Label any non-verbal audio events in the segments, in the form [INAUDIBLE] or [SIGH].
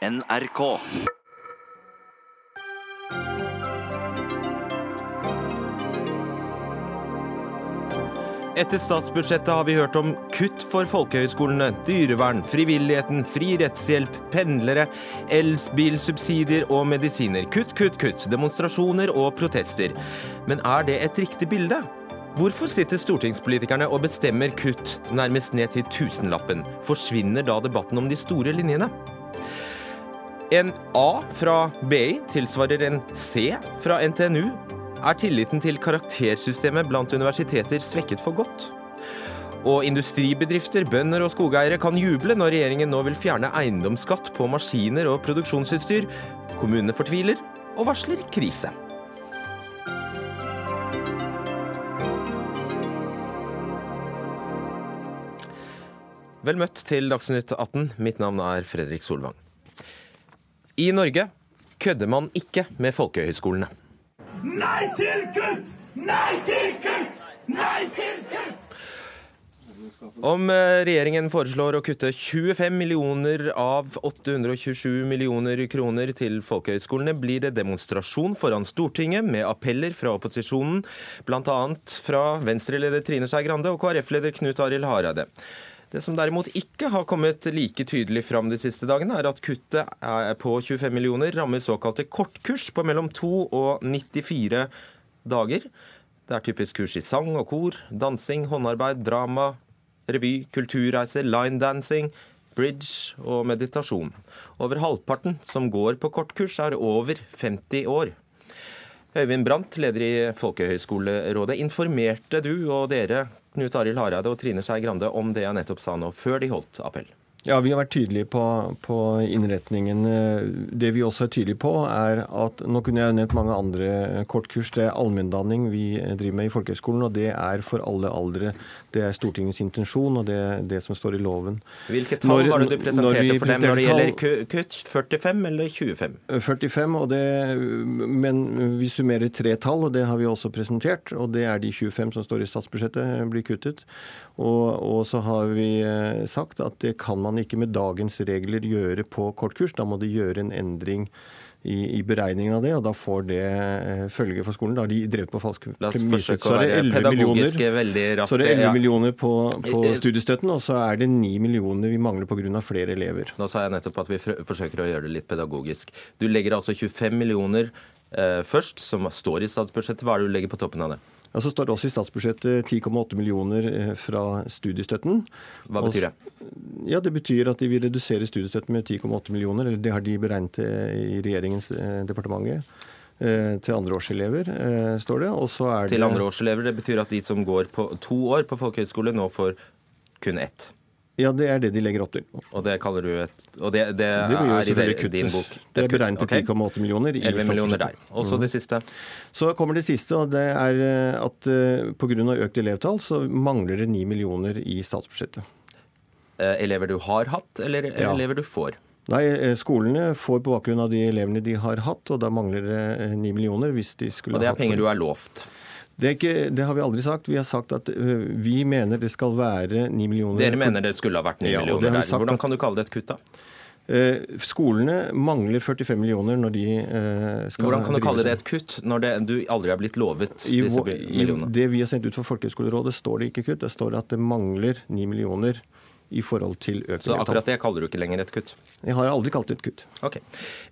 NRK. Etter statsbudsjettet har vi hørt om kutt for folkehøyskolene, dyrevern, frivilligheten, fri rettshjelp, pendlere, elbilsubsidier og medisiner. Kutt, kutt, kutt. Demonstrasjoner og protester. Men er det et riktig bilde? Hvorfor sitter stortingspolitikerne og bestemmer kutt nærmest ned til tusenlappen? Forsvinner da debatten om de store linjene? En A fra BI tilsvarer en C fra NTNU. Er tilliten til karaktersystemet blant universiteter svekket for godt? Og industribedrifter, bønder og skogeiere kan juble når regjeringen nå vil fjerne eiendomsskatt på maskiner og produksjonsutstyr. Kommunene fortviler og varsler krise. Vel møtt til Dagsnytt 18. Mitt navn er Fredrik Solvang. I Norge kødder man ikke med folkehøyskolene. Nei til kutt! Nei til kutt! Nei til kutt! Om eh, regjeringen foreslår å kutte 25 millioner av 827 millioner kroner til folkehøyskolene, blir det demonstrasjon foran Stortinget med appeller fra opposisjonen, bl.a. fra Venstre-leder Trine Skei Grande og KrF-leder Knut Arild Hareide. Det som derimot ikke har kommet like tydelig fram de siste dagene, er at kuttet på 25 millioner rammer såkalte kortkurs på mellom 2 og 94 dager. Det er typisk kurs i sang og kor, dansing, håndarbeid, drama, revy, kulturreiser, linedancing, bridge og meditasjon. Over halvparten som går på kortkurs, er over 50 år. Øyvind Brandt, leder i Folkehøgskolerådet. Informerte du og dere Knut Arild Hareide og Trine Skei Grande om det jeg nettopp sa nå, før de holdt appell? Ja, Vi har vært tydelige på, på, innretningen. Det vi også er tydelige på, er at Nå kunne jeg nevnt mange andre kortkurs. Det er allmenndanning vi driver med i folkehøgskolen, og det er for alle aldre. Det er Stortingets intensjon, og det er det som står i loven. Hvilke tall var det du presenterte for dem når det gjelder kutt? 45 eller 25? 45, det, men vi summerer tre tall, og det har vi også presentert. Og det er de 25 som står i statsbudsjettet, blir kuttet. Og, og så har vi eh, sagt at det kan man ikke med dagens regler gjøre på kortkurs. Da må de gjøre en endring i, i, beregningen av det, og da får det eh, følge for skolen. Da har de drevet på falske premisser. Så er det 11 millioner, så er det 11 millioner på, på, studiestøtten, og så er det 9 millioner vi mangler pga. flere elever. Nå sa jeg nettopp at vi forsøker å gjøre det litt pedagogisk. Du legger altså 25 millioner eh, først, som står i statsbudsjettet. Hva er det du legger på toppen av det? Ja, Så står det også i statsbudsjettet 10,8 millioner eh, fra studiestøtten. Hva betyr det? Ja, Det betyr at de vil redusere studiestøtten med 10,8 millioner. eller Det har de beregnet eh, i regjeringens eh, departementet. Til andreårselever, står det. Og så er det Til andreårselever, det betyr at de som går på to år på folkehøyskole, nå får kun ett? Ja, det er det de legger opp til. Og det kaller du et Og det, det, det er i din bok? Det er beregnet til 10,8 millioner. 11 millioner der. Og så det siste? Så kommer det siste, og det er eh, at uh, pga. økt elevtall så mangler det 9 millioner i statsbudsjettet. Uh, elever du har hatt, eller ja. elever du får? Nei, Skolene får på bakgrunn av de elevene de har hatt, og da mangler det 9 millioner hvis de skulle hatt... Og det er penger du er lovt? Det, ikke, det, har vi aldri sagt. Vi har sagt at uh, vi mener det skal være 9 millioner. Dere mener det skulle ha vært 9 ja, millioner der. Hvordan kan du kalle det et kutt, da? Uh, skolene mangler 45 millioner når de uh, skal Hvordan kan du kalle det et kutt, når det, du aldri har blitt lovet disse millionene? I det vi har sendt ut for Folkehøgskolerådet, står det ikke kutt. Det står at det mangler 9 millioner i forhold til økt Så akkurat det kaller du ikke lenger et kutt? Jeg har aldri kalt det et kutt. Ok.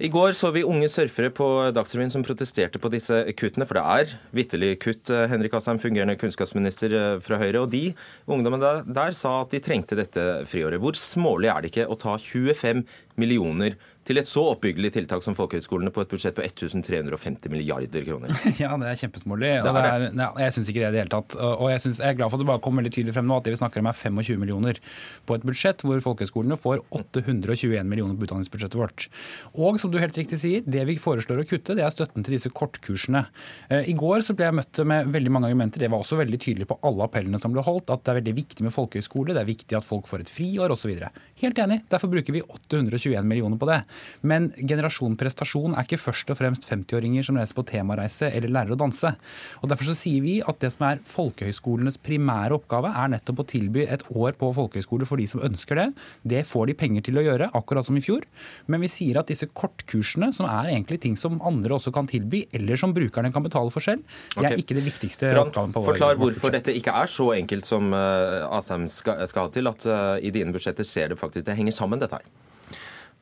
I går så vi unge surfere på Dagsrevyen som protesterte på disse kuttene, for det er vitterlig kutt. Eh, Henrik Asheim, fungerende kunnskapsminister eh, fra Høyre, og de ungdommene der, der sa at de trengte dette friåret. Hvor smålig er det ikke å ta 25 millioner til et så oppbyggelig tiltak som folkehøyskolene på et budsjett på 1350 milliarder kroner. [LAUGHS] Ja, det er kjempesmålig. Det er det. Ja, jeg syns ikke det i det hele tatt. Og jeg, synes, jeg, er glad for at det bare kom veldig tydelig frem nå at det vi snakker om er 25 millioner på et budsjett hvor folkehøyskolene får 821 millioner på utdanningsbudsjettet vårt. Og som du helt riktig sier, det vi foreslår å kutte, det er støtten til disse kortkursene. Eh, I går så ble jeg møtt med veldig mange argumenter. Det var også veldig tydelig på alle appellene som ble holdt, at det er veldig viktig med folkehøyskole, det er viktig at folk får et friår osv. Helt enig. Derfor bruker vi 821 millioner på det. Men generasjon prestasjon er ikke først og fremst 50-åringer som reiser på temareise eller lærer å danse. Og Derfor så sier vi at det som er folkehøyskolenes primære oppgave, er nettopp å tilby et år på folkehøyskole for de som ønsker det. Det får de penger til å gjøre, akkurat som i fjor. Men vi sier at disse kortkursene, som er egentlig ting som andre også kan tilby, eller som brukerne kan betale for selv, det er ikke det viktigste Brand, oppgaven på vår Forklar hvorfor dette ikke er så enkelt som uh, Asheim skal, skal ha til, at uh, i dine budsjetter ser det faktisk det henger sammen, dette her.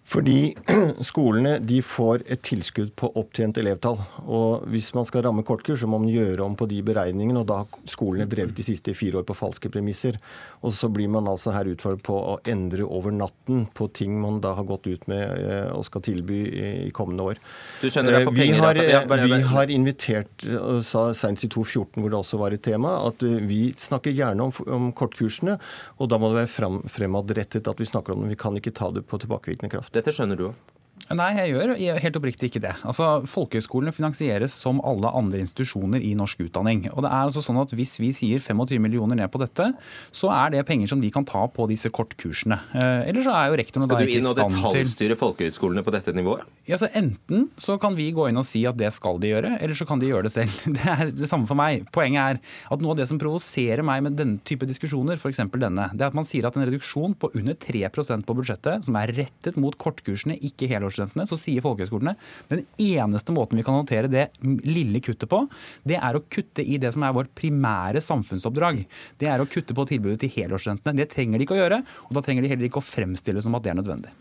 Fordi [CLEARS THROAT] skolene de får et tilskudd på opptjent elevtall. Og hvis man skal ramme kortkurs, så må man gjøre om på de beregningene. Og da har skolene drevet de siste fire år på falske premisser. Og så blir man altså her utfordret på å endre over natten på ting man da har gått ut med eh, og skal tilby i kommende år. Du skjønner det på eh, penger? Vi har, bare, vi har invitert, og sa senest i 2014 hvor det også var et tema, at eh, vi snakker gjerne om, om kortkursene. Og da må det være frem, fremadrettet at vi snakker om dem. Vi kan ikke ta det på tilbakevirkende kraft. Dette skjønner du òg? Nei, jeg gjør helt oppriktig ikke det. Altså, Folkehøyskolene finansieres som alle andre institusjoner i norsk utdanning. Og det er altså sånn at Hvis vi sier 25 millioner ned på dette, så er det penger som de kan ta på disse kortkursene. Eh, eller så er jo rektoren Skal du inn og detaljstyre folkehøyskolene på dette nivået? Ja, så Enten så kan vi gå inn og si at det skal de gjøre, eller så kan de gjøre det selv. [LAUGHS] Det er det samme for meg. Poenget er at noe av det som provoserer meg med denne type diskusjoner, f.eks. denne, det er at man sier at en reduksjon på under 3% på budsjettet, som er rettet mot kortkursene, ikke helårs helårsstudentene, så sier folkehøyskolene den eneste måten vi kan håndtere det lille kuttet på, det er å kutte i det som er vårt primære samfunnsoppdrag. Det er å kutte på tilbudet til helårsstudentene. Det trenger de ikke å gjøre, og da trenger de heller ikke å fremstille som at det er nødvendig.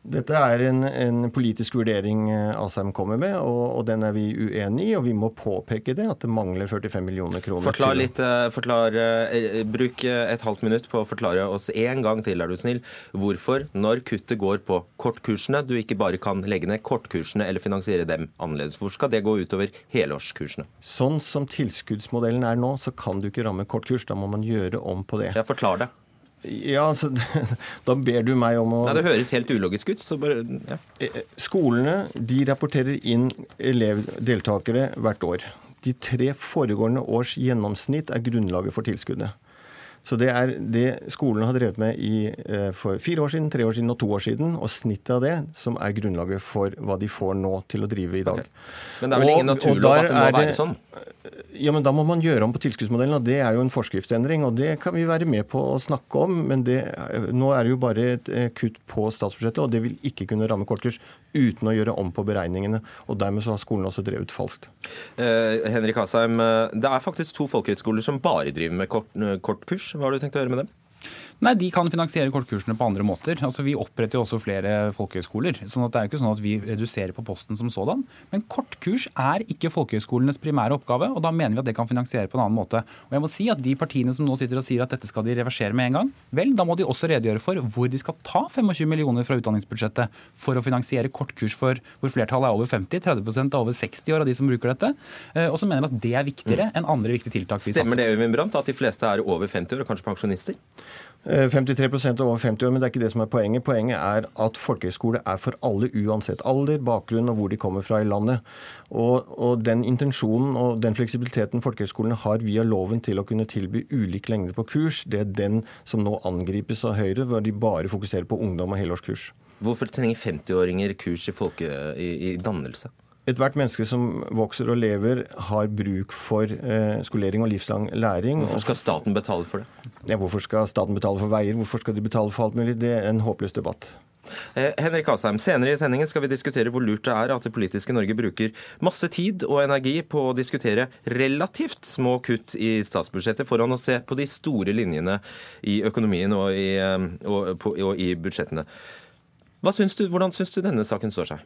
Dette er en, en, politisk vurdering eh, Asheim kommer med, og, og, den er vi uenig i. Og vi må påpeke det, at det mangler 45 millioner kroner. Forklar litt, eh, forklar, eh, Bruk et halvt minutt på å forklare oss en gang til, er du snill, hvorfor, når kuttet går på kortkursene, du ikke bare kan legge ned kortkursene eller finansiere dem annerledes. Hvor skal det gå utover helårskursene? Sånn som tilskuddsmodellen er nå, så kan du ikke ramme kortkurs. Da må man gjøre om på det. Ja, Forklar det. Ja, altså, [LAUGHS] Da ber du meg om å Nei, Det høres helt ulogisk ut. så bare, ja. Eh, skolene de rapporterer inn elevdeltakere hvert år. De tre foregående års gjennomsnitt er grunnlaget for tilskuddet. Så det er det skolene har drevet med i, eh, for fire år siden, tre år siden og to år siden, og snittet av det som er grunnlaget for hva de får nå til å drive i dag. Okay. Men det er vel ingen naturlov at det må være sånn? Ja, men Da må man gjøre om på tilskuddsmodellen, og det er jo en forskriftsendring. og Det kan vi være med på å snakke om, men det, nå er det jo bare et eh, kutt på statsbudsjettet, og det vil ikke kunne ramme kortkurs uten å gjøre om på beregningene. og Dermed så har skolen også drevet falskt. Eh, Henrik Asheim, det er faktisk to folkehøyskoler som bare driver med kort, kortkurs. Hva har du tenkt å gjøre med dem? Nei, De kan finansiere kortkursene på andre måter. Altså, Vi oppretter jo også flere folkehøyskoler. sånn at det er jo ikke sånn at vi reduserer på posten som sådan. Men kortkurs er ikke folkehøyskolenes primære oppgave, og da mener vi at det kan finansiere på en annen måte. Og jeg må si at De partiene som nå sitter og sier at dette skal de reversere med en gang, vel, da må de også redegjøre for hvor de skal ta 25 millioner fra utdanningsbudsjettet for å finansiere kortkurs for hvor flertallet er over 50, 30% er over 60 år av de som bruker dette. Eh, og så mener de at det er viktigere mm. enn andre viktige tiltak. Stemmer det, Øyvind Brandt, at de fleste er over 50 år og kanskje pensjonister? 53 eh, er over 50 år, men det er ikke det som er poenget. Poenget er at folkehøyskole er for alle uansett alder, bakgrunn og hvor de kommer fra i landet. Og, og den intensjonen og den fleksibiliteten folkehøyskolene har via loven til å kunne tilby ulik lengde på kurs, det er den som nå angripes av Høyre, hvor de bare fokuserer på ungdom og helårskurs. Hvorfor trenger 50-åringer kurs i, folke, i, i dannelse? Ethvert menneske som vokser og lever, har bruk for eh, skolering og livslang læring. Hvorfor skal staten betale for det? Ja, hvorfor skal staten betale for veier? Hvorfor skal de betale for alt mulig? Det er en håpløs debatt. Eh, Henrik Asheim, senere i sendingen skal vi diskutere hvor lurt det er at det politiske Norge bruker masse tid og energi på å diskutere relativt små kutt i statsbudsjettet foran å se på de store linjene i økonomien og i, og, og, og i budsjettene. Syns du, hvordan syns du denne saken står seg?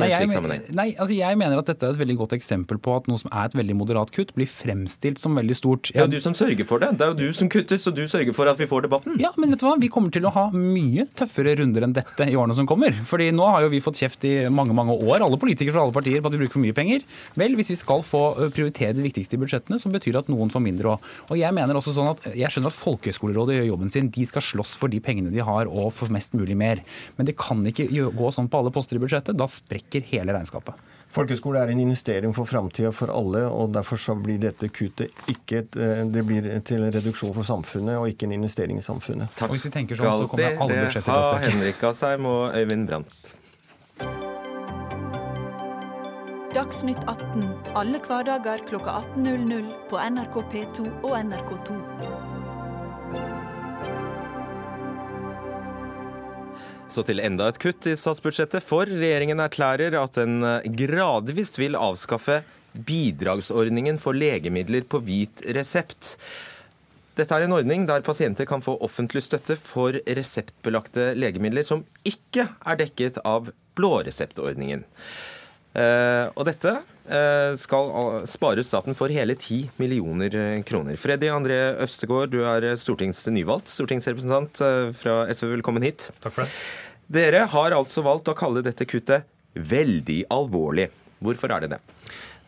Nei, jeg, nei, altså jeg mener at dette er et veldig godt eksempel på at noe som er et veldig moderat kutt, blir fremstilt som veldig stort. Det er jo du som sørger for det. Det er jo du som kutter, så du sørger for at vi får debatten. Ja, men vet du hva? Vi kommer til å ha mye tøffere runder enn dette i årene som kommer. Fordi nå har jo vi fått kjeft i mange mange år, alle politikere fra alle partier, på at vi bruker for mye penger. Vel, hvis vi skal få prioritere det viktigste i budsjettene, så betyr det at noen får mindre òg. Og jeg mener også sånn at jeg skjønner at Folkehøgskolerådet gjør jobben sin. De skal slåss for de pengene de har og for mest mulig mer. Men det kan kan ikke gå sånn på alle poster i budsjettet. Da sprekker hele regnskapet. Folkehøyskole er en investering for framtida for alle, og derfor så blir dette kuttet ikke et, det blir til en reduksjon for samfunnet og ikke en investering i samfunnet. Takk og hvis vi tenker sånn, så kommer alle budsjetter til å sprekke. Henrik Asheim og Øyvind Brandt. Dagsnytt 18 alle hverdager kl 18.00 på NRK P2 og NRK2. Så til enda et kutt i statsbudsjettet, for regjeringen erklærer at den eh, gradvis vil avskaffe bidragsordningen for legemidler på hvit resept. Dette er en ordning der pasienter kan få offentlig støtte for reseptbelagte legemidler som ikke er dekket av blåreseptordningen. Eh, og dette skal spare staten for hele 10 millioner kroner. Freddy André Øvstegård, du er stortings nyvalgt stortingsrepresentant fra SV. Velkommen hit. Takk for det. Dere har altså valgt å kalle dette kuttet veldig alvorlig. Hvorfor er det det?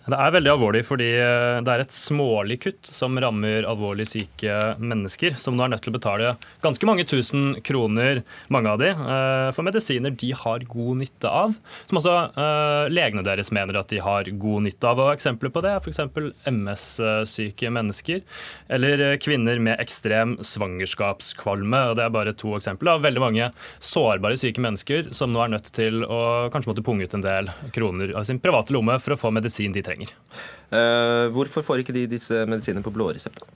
Det er veldig alvorlig fordi eh, det er et smålig kutt som rammer alvorlig syke mennesker, som nå er nødt til å betale ganske mange tusen kroner, mange av de, eh, for medisiner de har god nytte av. Som eh, legene deres mener at de har god nytte av. Og Eksempler på det er f.eks. MS-syke mennesker eller kvinner med ekstrem svangerskapskvalme. og Det er bare to eksempler av veldig mange sårbare syke mennesker som nå er nødt til å kanskje måtte punge ut en del kroner av sin private lomme for å få medisin de trenger trenger. Uh, hvorfor får ikke de disse medisinene på blå resept?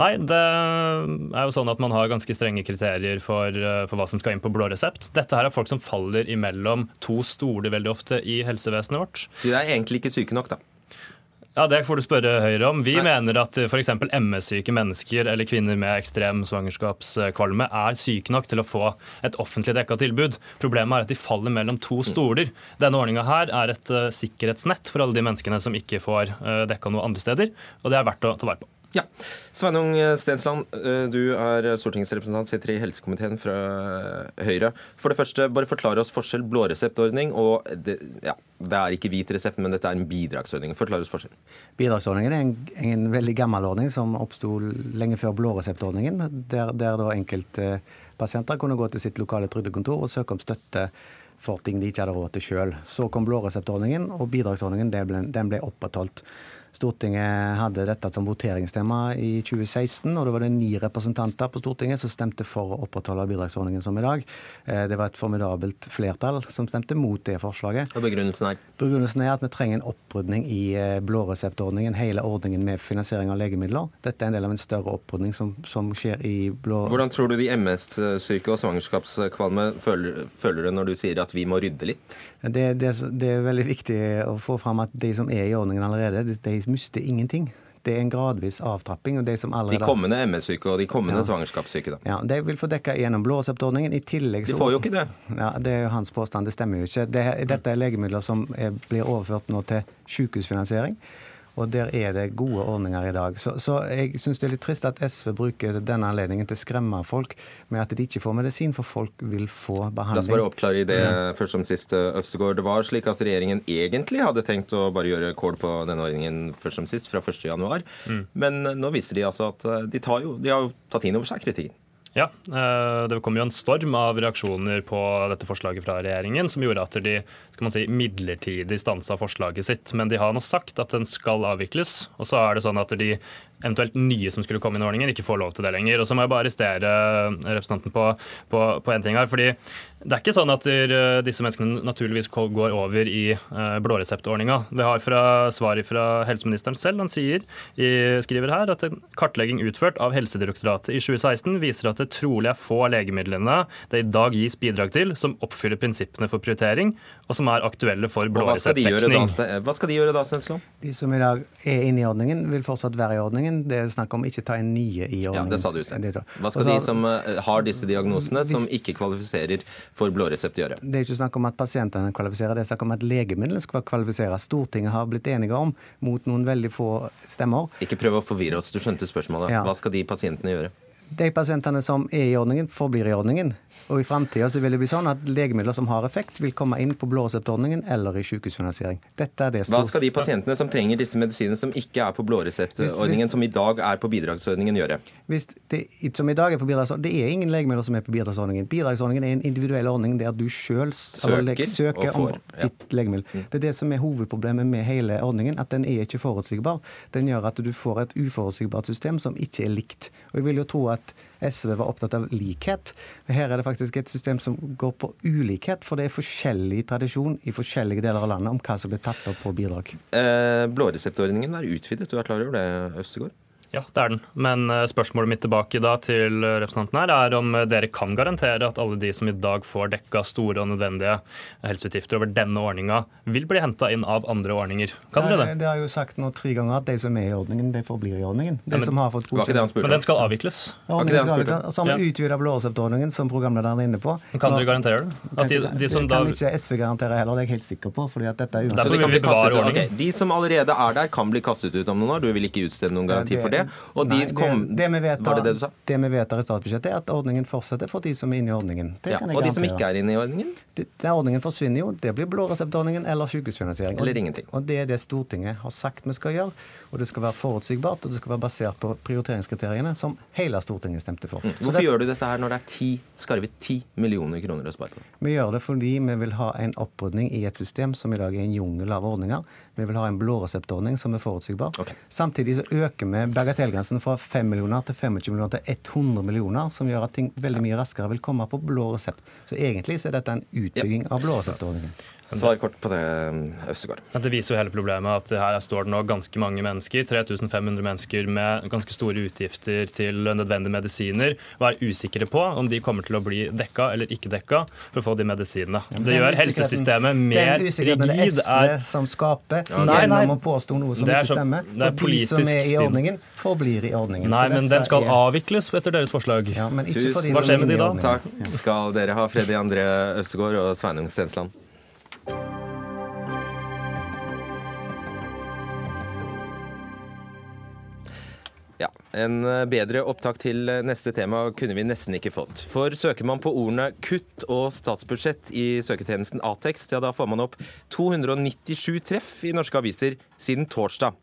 Nei, det er jo sånn at man har ganske strenge kriterier for, eh, for, hva som skal inn på blå resept. Dette her er folk som faller imellom to stoler veldig ofte i helsevesenet vårt. De er egentlig ikke syke nok, da? Ja, Det får du spørre Høyre om. Vi Nei. mener at f.eks. MS-syke mennesker eller kvinner med ekstrem svangerskapskvalme er syke nok til å få et offentlig dekka tilbud. Problemet er at de faller mellom to stoler. Denne ordninga her er et uh, sikkerhetsnett for alle de menneskene som ikke får uh, dekka noe andre steder, og det er verdt å ta vare på. Ja. Sveinung Stensland, eh, du er stortingsrepresentant, sitter i helsekomiteen fra Høyre. For det første, bare forklare oss forskjell blåreseptordning og det, ja, det er ikke hvit resept, men dette er en bidragsordning. Forklar oss forskjell. Bidragsordningen er en, en veldig gammel ordning som oppsto lenge før blåreseptordningen, der, der da enkeltpasienter kunne gå til sitt lokale trygdekontor og søke om støtte for ting de ikke hadde råd til sjøl. Så kom blåreseptordningen, og bidragsordningen ble, den ble opprettholdt. Stortinget hadde dette som voteringstema i 2016, og da var det ni representanter på Stortinget som stemte for å opprettholde bidragsordningen som i dag. Eh, det var et formidabelt flertall som stemte mot det forslaget. Og Begrunnelsen er? Begrunnelsen er at vi trenger en opprydning i eh, blåreseptordningen, hele ordningen med finansiering av legemidler. Dette er en del av en større opprydning som, som skjer i blå... Hvordan tror du de MS-syke og svangerskapskvalme føler, føler det når du sier at vi må rydde litt? Det, det, det, er veldig viktig å få fram at de som er i ordningen allerede, de, de mister ingenting. Det er en gradvis avtrapping. og De som allerede... De kommende MS-syke og de kommende ja. svangerskapssyke, da. Ja, De vil få dekka gjennom blåreseptordningen. I tillegg så... De får jo ikke det. Ja, Det er jo hans påstand. Det stemmer jo ikke. Det, dette er legemidler som er, blir overført nå til sykehusfinansiering. Og der er det gode ordninger i dag. Så, så jeg syns det er litt trist at SV bruker denne anledningen til å skremme folk med at de ikke får medisin, for folk vil få behandling. La oss bare oppklare i det mm. først som sist, Øvstegård. Det var slik at regjeringen egentlig hadde tenkt å bare gjøre kål på denne ordningen først som sist, fra 1.1. Mm. Men nå viser de altså at de, jo, de har jo tatt inn over seg kritikken. Ja, eh, det kom jo en storm av reaksjoner på dette forslaget fra regjeringen, som gjorde at de skal man si, midlertidig stansa forslaget sitt. Men de har nå sagt at den skal avvikles. Og så er det sånn at de eventuelt nye som skulle komme inn i ordningen, ikke får lov til det lenger. Og så må jeg bare arrestere representanten på, på, på en ting her. fordi det er ikke sånn at disse menneskene naturligvis går over i uh, blåreseptordninga. Vi har fra svar fra helseministeren selv. Han sier, skriver her at en kartlegging utført av Helsedirektoratet i 2016 viser at det trolig er få av legemidlene det i dag gis bidrag til, som oppfyller prinsippene for prioritering, og som er aktuelle for blåreseptdekning. Hva skal de gjøre da, Stensland? De som i dag er inne i ordningen, vil fortsatt være i ordningen ordningen. Det er snakk om ikke ta inn nye i ordningen. Ja, det sa du selv. Hva skal Også, de som eh, har disse diagnosene, hvis, som ikke kvalifiserer for blå resept, gjøre? Det er ikke snakk om at pasientene kvalifiserer, det er snakk om at legemidlene skal kvalifisere. Stortinget har blitt enige om, mot noen veldig få stemmer. Ikke prøv å forvirre oss, du skjønte spørsmålet. Ja. Hva skal de pasientene gjøre? De pasientene som er i ordningen, forblir i ordningen. Og i framtida vil det bli sånn at legemidler som har effekt, vil komme inn på blåreseptordningen eller i sykehusfinansiering. Dette er det Hva skal de pasientene som trenger disse medisinene som ikke er på blåreseptordningen, som i dag er på bidragsordningen, gjøre? Hvis det, som i dag er på bidragsordningen, Det er ingen legemidler som er på bidragsordningen. Bidragsordningen er en individuell ordning der du sjøl søker, søker om ja. ditt legemiddel. Mm. Det er det som er hovedproblemet med hele ordningen, at den er ikke forutsigbar. Den gjør at du får et uforutsigbart system som ikke er likt. Og jeg vil jo tro at SV var opptatt av likhet. Her er det faktisk et system som går på ulikhet, for det er forskjellig tradisjon i forskjellige deler av landet om hva som blir tatt opp på bidrag. Eh, blåreseptordningen er utvidet, du er klar over det, Østegård? Ja, det er den. Men eh, spørsmålet mitt tilbake da til representanten her er om dere kan garantere at alle de som i dag får dekka store og nødvendige helseutgifter over denne ordninga, vil bli henta inn av andre ordninger. Kan dere det? Det har jeg jo sagt nå tre ganger at de som er i ordningen, de forblir i ordningen. De ja, men, som har fått godkjent. Men den skal avvikles? Samme skal avvikles. Har vi utvida blåreseptordningen, som programlederen er inne på. Men kan dere garantere det? At de, de som da... kan ikke SV garantere heller, det er jeg helt sikker på. fordi at dette er uansett. De, kan bli okay. de som allerede er der, kan bli kastet ut om noen år. Du vil ikke utstede noen garanti for det. Og de kom, det, det, vi vedtar, det det du sa? Det vi vedtar i statsbudsjettet, er at ordningen fortsetter for de som er inne i ordningen. Ja, og de som ikke er inne i ordningen? Det, det, ordningen forsvinner jo. Det blir blåreseptordningen eller sykehusfinansiering. Eller ingenting. Og det er det Stortinget har sagt vi skal gjøre. Og det skal være forutsigbart, og det skal være basert på prioriteringskriteriene som hele Stortinget stemte for. Mm. Hvorfor det, gjør du dette her når det er ti, skarve ti millioner kroner å spare på? Vi gjør det fordi vi vil ha en opprydning i et system som i dag er en jungel av ordninger. Vi vil ha en blåreseptordning som er forutsigbar. Okay. Samtidig så øker vi bagatellgrensen fra 5 millioner til 25 millioner til 100 millioner, som gjør at ting veldig mye raskere vil komme på blå resept. Så egentlig så er dette en utbygging av blåreseptordningen. Svar kort på det, Øvstegård. Det viser jo hele problemet at her står det nå ganske mange mennesker, 3500 mennesker med ganske store utgifter til nødvendige medisiner, og er usikre på om de kommer til å bli dekka eller ikke dekka for å få de medisinene. Det gjør helsesystemet mer rigid. Den er SV som skaper ja, nei, gjennom å påstå noe som ikke stemmer. For de som er i ordningen, forblir i ordningen. Nei, men den skal er... avvikles etter deres forslag. Ja, men ikke for de Hva skjer med de da? Takk skal dere ha, Freddy André Øvstegård og Sveinung Stensland. En eh, bedre opptak til eh, neste tema kunne vi nesten ikke fått. For søker man på ordene 'kutt' og 'statsbudsjett' i søketjenesten Atekst, ja da får man opp 297 treff i norske aviser siden torsdag.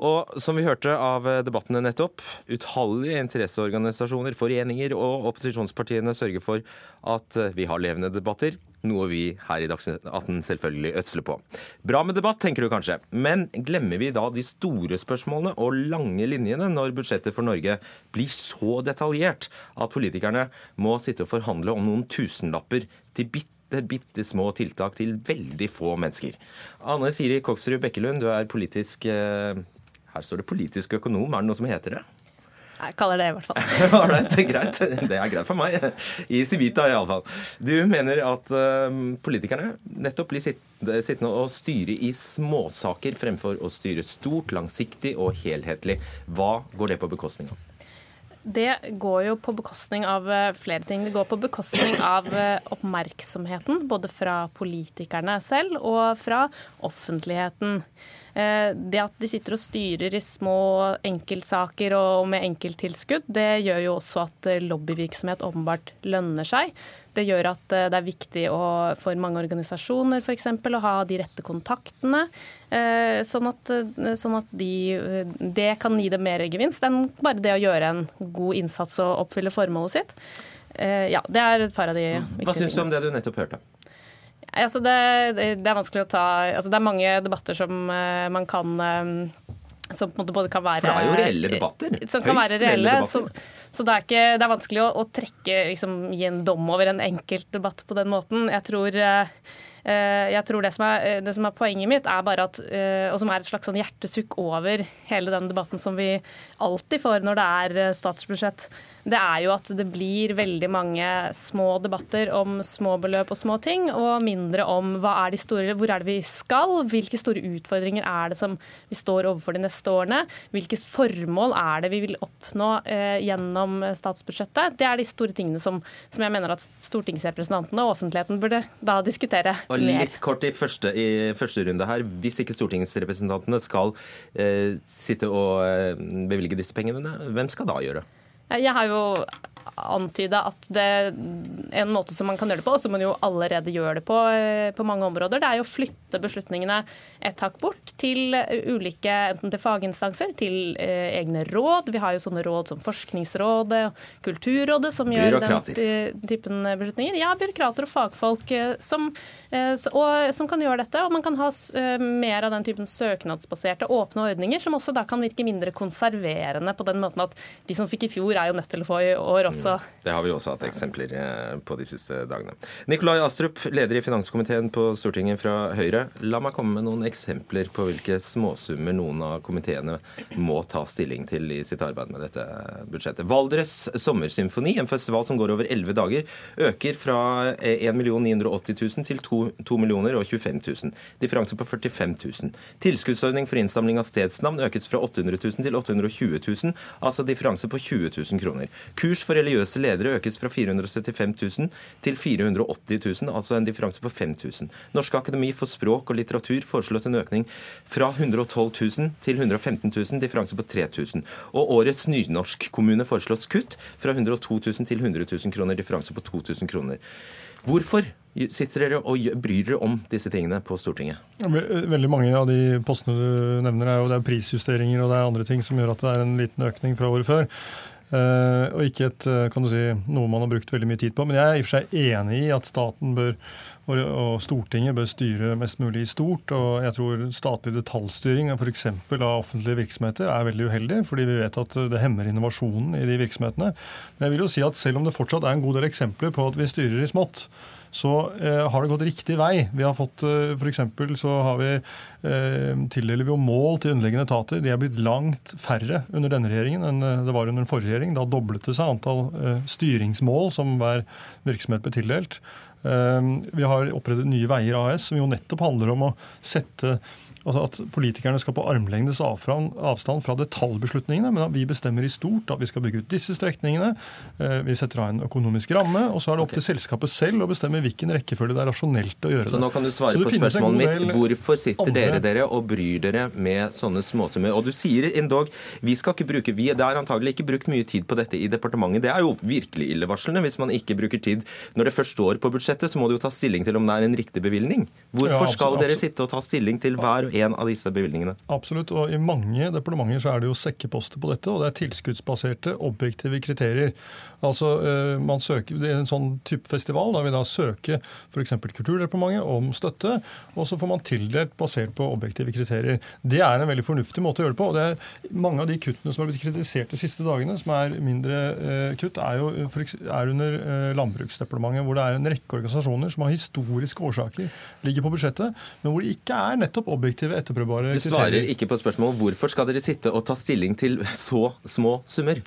Og som vi hørte av debattene nettopp, utallige interesseorganisasjoner, foreninger og opposisjonspartiene sørger for at vi har levende debatter, noe vi her i Dagsnytt 18 selvfølgelig ødsler på. Bra med debatt, tenker du kanskje, men glemmer vi da de store spørsmålene og lange linjene når budsjettet for Norge blir så detaljert at politikerne må sitte og forhandle om noen tusenlapper til bitte bitte små tiltak til veldig få mennesker. Anne Siri Koksrud Bekkelund, du er politisk eh, her står det politisk økonom. Er det noe som heter det? Jeg kaller det i hvert fall. [LAUGHS] Alright, greit. Det er greit for meg. I Civita iallfall. Du mener at uh, politikerne nettopp blir sittende og styre i småsaker fremfor å styre stort, langsiktig og helhetlig. Hva går det på bekostning av? Det går jo på bekostning av eh, flere ting. Det går på bekostning av eh, oppmerksomheten, både fra politikerne selv og fra offentligheten. Eh, det at de sitter og styrer i små enkeltsaker og med enkelttilskudd, det gjør jo også at eh, lobbyvirksomhet åpenbart lønner seg. Det gjør at eh, det er viktig å, for mange organisasjoner f.eks. å ha de rette kontaktene. Sånn at, sånn at de, det kan gi dem mer gevinst enn bare det å gjøre en god innsats og oppfylle formålet sitt. Ja, Det er et par av de viktige tingene. Hva syns du om det du nettopp hørte? Altså det, det, er vanskelig å ta altså Det er mange debatter som uh, man kan um, som på en måte både kan være For det er jo reelle debatter. Som kan være reelle. Så, så, det, er ikke, det er vanskelig å, å trekke, liksom, gi en dom over en enkelt debatt på den måten. Jeg tror uh, jeg tror det som, er, det som, er, poenget mitt, er bare at, og som er et slags sånn hjertesukk over hele den debatten som vi alltid får når det er statsbudsjett, det er jo at det blir veldig mange små debatter om små beløp og små ting, og mindre om er de store, hvor er det vi skal, hvilke store utfordringer er det som vi står overfor de neste årene, hvilke formål er det vi vil oppnå eh, gjennom statsbudsjettet. Det er de store tingene som, som, jeg mener at stortingsrepresentantene og offentligheten burde da diskutere og mer. Litt kort i første, i første runde her. Hvis ikke stortingsrepresentantene skal eh, sitte og eh, bevilge disse pengene, hvem skal da gjøre det? Jeg har jo antyda at det en måte som man kan gjøre det på, og som man jo allerede gjør det på eh, på mange områder, det er jo å flytte beslutningene et hakk bort til ulike enten til faginstanser, til eh, egne råd. Vi har jo sånne råd som Forskningsrådet og Kulturrådet som gjør den typen beslutninger. Ja, byråkrater og fagfolk som, og, som kan gjøre dette. Og man kan ha mer av den typen søknadsbaserte, åpne ordninger, som også da kan virke mindre konserverende på den måten at de som fikk i fjor, er jo nødt til å få i år også. Mm. Det har vi også hatt eksempler eh, på de siste dagene. Nikolai Astrup, leder i finanskomiteen på Stortinget fra Høyre. La meg komme med noen eksempler på hvilke småsummer noen av komiteene må ta stilling til i sitt arbeid med dette budsjettet. Valdres sommersymfoni, en festival som går over elleve dager, øker fra 1 980 000 til 2 25 000. Differanse på 45 000. Tilskuddsordning for innsamling av stedsnavn økes fra 800 000 til 820 000, altså differanse på 20 000 kroner. Kurs for religiøse ledere økes fra 475 000 til 480 000, altså en differanse på 5000. Norsk akademi for språk og litteratur foreslås en økning fra 112 000 til 115 000, differanse på 3000. Og årets nynorskkommune foreslås kutt fra 102 000 til 100 000 kroner, differanse på 2000 kroner. Hvorfor sitter dere og bryr dere om disse tingene på Stortinget? Veldig mange av de postene du nevner, er jo det er prisjusteringer og det er andre ting som gjør at det er en liten økning fra året før. Uh, og ikke et, eh, kan du si, noe man har brukt veldig mye tid på. Men jeg er i og for seg enig i at staten bør, og, og Stortinget bør styre mest mulig i stort. Og jeg tror statlig detaljstyring f.eks. av offentlige virksomheter er veldig uheldig, fordi vi vet at det hemmer innovasjonen i de virksomhetene. Men jeg vil jo si at selv om det fortsatt er en god del eksempler på at vi styrer i smått, så eh, har det gått riktig vei. Vi har fått, eh, F.eks. så har vi, eh, tildeler vi jo mål til underliggende etater. De er blitt langt færre under denne regjeringen enn eh, det var under den forrige regjeringen. Da doblet det seg antall eh, styringsmål som hver virksomhet ble tildelt. Eh, vi har opprettet Nye Veier AS, som jo nettopp handler om å sette Altså At politikerne skal på armlengdes avstand fra detaljbeslutningene, men at vi bestemmer i stort at vi skal bygge ut disse strekningene. Eh, vi setter av en økonomisk ramme, og så er det opp til selskapet selv å bestemme hvilken rekkefølge det er rasjonelt å gjøre det. Så nå kan du svare på spørsmålet mitt. Hvorfor sitter andre... dere dere og bryr dere med sånne småsummer? Og du sier endog vi skal ikke bruke vi, Det er antagelig ikke brukt mye tid på dette i departementet. Det er jo virkelig illevarslende hvis man ikke bruker tid. Når det først står på budsjettet, så må du jo ta stilling til om det er en riktig bevilgning. Hvorfor ja, skal dere sitte og ta stilling til hver en av disse bevilgningene? Absolutt. og I mange departementer så er det jo sekkeposter på dette, og det er tilskuddsbaserte, objektive kriterier. Altså, eh, man søker, Det er en sånn type festival. Da vil da søke f.eks. Kulturdepartementet om støtte, og så får man tildelt basert på objektive kriterier. Det er en veldig fornuftig måte å gjøre det på. og det er Mange av de kuttene som har blitt kritisert de siste dagene, som er mindre eh, kutt, er jo er under eh, Landbruksdepartementet, hvor det er en rekke organisasjoner som har historiske årsaker, ligger på budsjettet, men hvor det ikke er nettopp objektive, etterprøvbare kriterier. Du svarer ikke på spørsmålet hvorfor skal dere sitte og ta stilling til så små summer?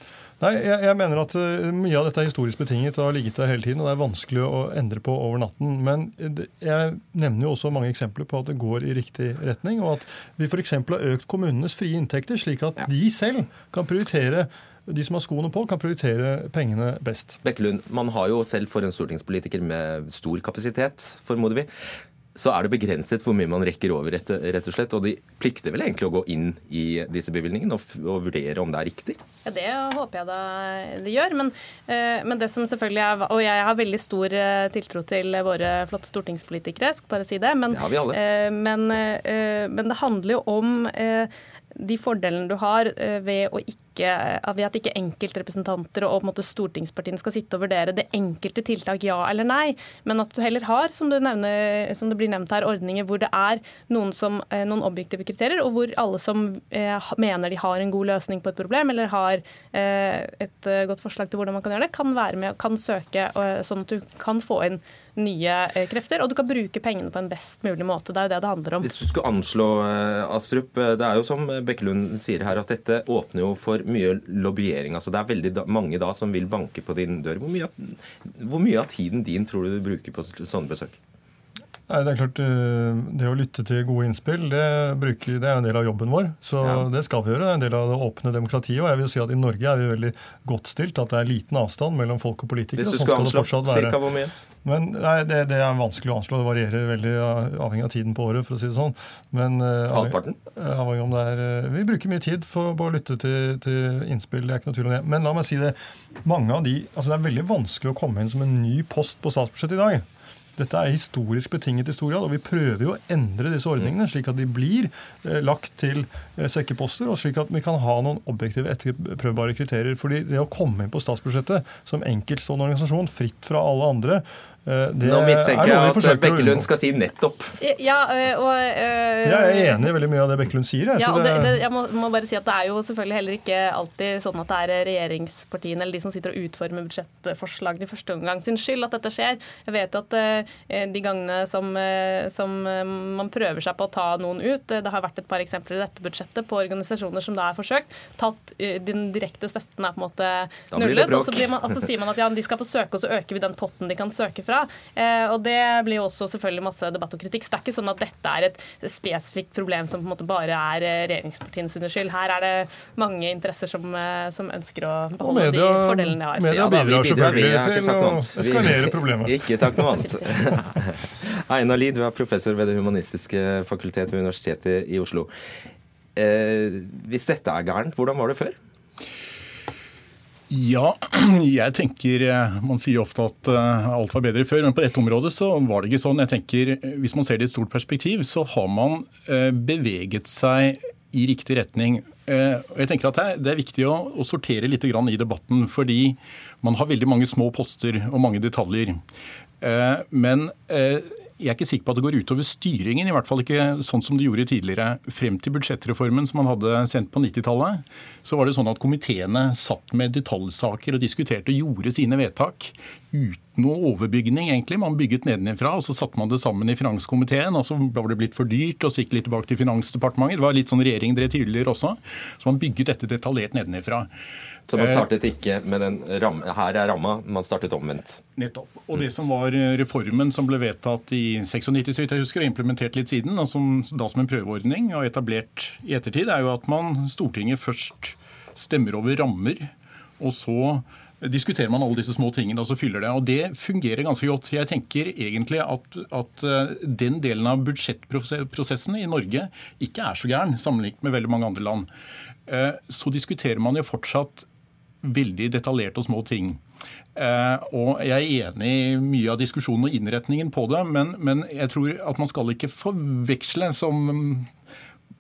Nei, jeg, jeg, mener at uh, Mye av dette er historisk betinget og har ligget der hele tiden. og Det er vanskelig å endre på over natten. Men det, jeg nevner jo også mange eksempler på at det går i riktig retning. Og at vi f.eks. har økt kommunenes frie inntekter, slik at ja. de selv kan prioritere de som har skoene på, kan prioritere pengene best. Bekkelund, man har jo selv for en stortingspolitiker med stor kapasitet, formoder vi, så er det begrenset hvor mye man rekker over, rett, rett, og slett. Og de plikter vel egentlig å gå inn i disse bevilgningene og, og vurdere om det er riktig? Ja, Det håper jeg da det gjør. Men, uh, men, det som selvfølgelig er Og jeg har veldig stor uh, tiltro til våre flotte stortingspolitikere, skal bare si det. Men, det. Uh, men, men, det handler jo om de fordelene du har eh, ved, ikke, eh, ved at ikke enkeltrepresentanter og stortingspartiene skal sitte og vurdere det enkelte tiltak ja eller nei, men at du heller har, som, nevner, som det blir nevnt her, ordninger hvor det er noen, som, eh, noen objektive kriterier, og hvor alle som mener de har en god løsning på et problem, eller har et godt forslag til hvordan man kan gjøre det, kan være med, kan søke, sånn at du kan få inn nye eh, krefter, og du kan bruke pengene på en best mulig måte. Det er jo det det handler om. Hvis du skulle anslå, eh, Astrup, eh, det er jo som Bekkelund sier her, at dette åpner jo for mye lobbyering. altså Det er veldig mange da som vil banke på din dør. Hvor mye, hvor mye av tiden din tror du du bruker på sånne besøk? Nei, Det er klart, eh, det å lytte til gode innspill det, bruker, det er en del av jobben vår. Så ja. det skal vi gjøre. Det er en del av det åpne demokratiet. Og jeg vil si at i Norge er vi veldig godt stilt. At det er liten avstand mellom folk og politikere. Hvis du sånn skal anslå cirka hvor mye? Men nei, det, det, er vanskelig å anslå. Det varierer veldig avhengig av tiden på året. for å si det sånn. Men uh, Halvparten? Avhengig om det er, Vi bruker mye tid for å lytte til, til, innspill. det er ikke noe tvil om det. Men la meg si det. mange av de, altså Det er veldig vanskelig å komme inn som en ny post på statsbudsjettet i dag. Dette er historisk betinget i stor grad, og vi prøver jo å endre disse ordningene slik at de blir eh, lagt til eh, sekkeposter, og slik at vi kan ha noen objektive, etterprøvbare kriterier. Fordi det å komme inn på statsbudsjettet som enkeltstående organisasjon, fritt fra alle andre, det Nå mistenker jeg at Bekkelund skal si nettopp. Ja, eh, og, uh, Jeg er enig i veldig mye av det Bekkelund sier. Jeg, ja, det, det, jeg må, må, bare si at det er jo selvfølgelig heller ikke alltid sånn at det er regjeringspartiene eller de som sitter og utformer budsjettforslagene i første omgang sin skyld at dette skjer. Jeg vet jo at uh, de gangene som, uh, som man prøver seg på å ta noen ut Det har vært et par eksempler i dette budsjettet på organisasjoner som da er forsøkt. Tatt uh, Den direkte støtten er på en måte nullet. Og så, man, altså, sier man at ja, de skal få søke, og så øker vi den potten de kan søke fra fra. Eh, og det blir jo også selvfølgelig masse debatt og kritikk. Så det er ikke sånn at dette er et spesifikt problem som på en måte bare er eh, regjeringspartiene sine skyld. Her er det mange interesser som, eh, som ønsker å beholde media, de fordelene de har. Media bidrar selvfølgelig til å eskalere problemet. Ikke sagt noe [LAUGHS] annet. [LAUGHS] Einar Lie, du er professor ved Det humanistiske fakultet ved Universitetet i Oslo. Eh, hvis dette er gærent, hvordan var det før? Ja, [CLEARS THROAT] jeg tenker eh, Man sier ofte at eh, alt var bedre før, men på dette området så var det ikke sånn. Jeg tenker, eh, Hvis man ser det i et stort perspektiv, så har man beveget seg i riktig retning. Jeg tenker at Det er viktig å, sortere litt i debatten, fordi man har veldig mange små poster og mange detaljer. Men jeg er ikke sikker på at det går utover styringen, i hvert fall ikke sånn som det gjorde tidligere. Frem til budsjettreformen som man hadde sendt på 90-tallet, så var det sånn at komiteene satt med detaljsaker og diskuterte og gjorde sine vedtak uten noe overbygning, egentlig. Man bygget nedenfra, og så satte man det sammen i finanskomiteen. og Så var det blitt for dyrt, og så gikk litt tilbake til Finansdepartementet. Det var litt sånn regjeringen drev tidligere også. Så man bygget dette detaljert nedenfra. Så man eh, startet ikke med den rammen her er ramma, man startet omvendt? Nettopp. Og det som var eh, reformen som ble vedtatt i 96, så vidt jeg husker, og implementert litt siden, og som da som en prøveordning og etablert i ettertid, er jo at man Stortinget først stemmer over rammer, og så diskuterer man alle disse små tingene og så fyller det. Og det fungerer ganske godt. Jeg tenker egentlig at, at eh, den delen av budsjettprosessen i Norge ikke er så gæren sammenlignet med veldig mange andre land. Så diskuterer man jo fortsatt veldig detaljerte og små ting. Eh, og Jeg er enig i mye av diskusjonen og innretningen på det, men, men, jeg tror at man skal ikke forveksle, som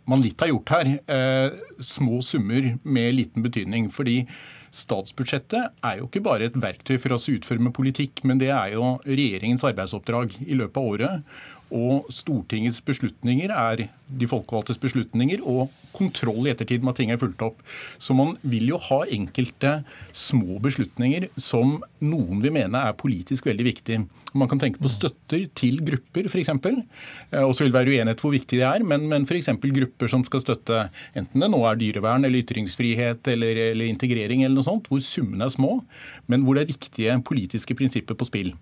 man litt har gjort her, eh, små summer med liten betydning. fordi Statsbudsjettet er jo ikke bare et verktøy for oss å utforme politikk, men det er jo regjeringens arbeidsoppdrag i løpet av året. Og Stortingets beslutninger er de folkevalgtes beslutninger, og kontroll i ettertid med at ting er fulgt opp. Så man vil jo ha enkelte små beslutninger som noen vil mene er politisk veldig viktige. Man kan tenke på støtter til grupper, f.eks. Eh, og så vil det være uenighet hvor viktig det er, men, men f.eks. grupper som skal støtte enten det nå er dyrevern eller ytringsfrihet eller, eller, integrering eller noe sånt, hvor summene er små, men hvor det er viktige politiske prinsipper på spill.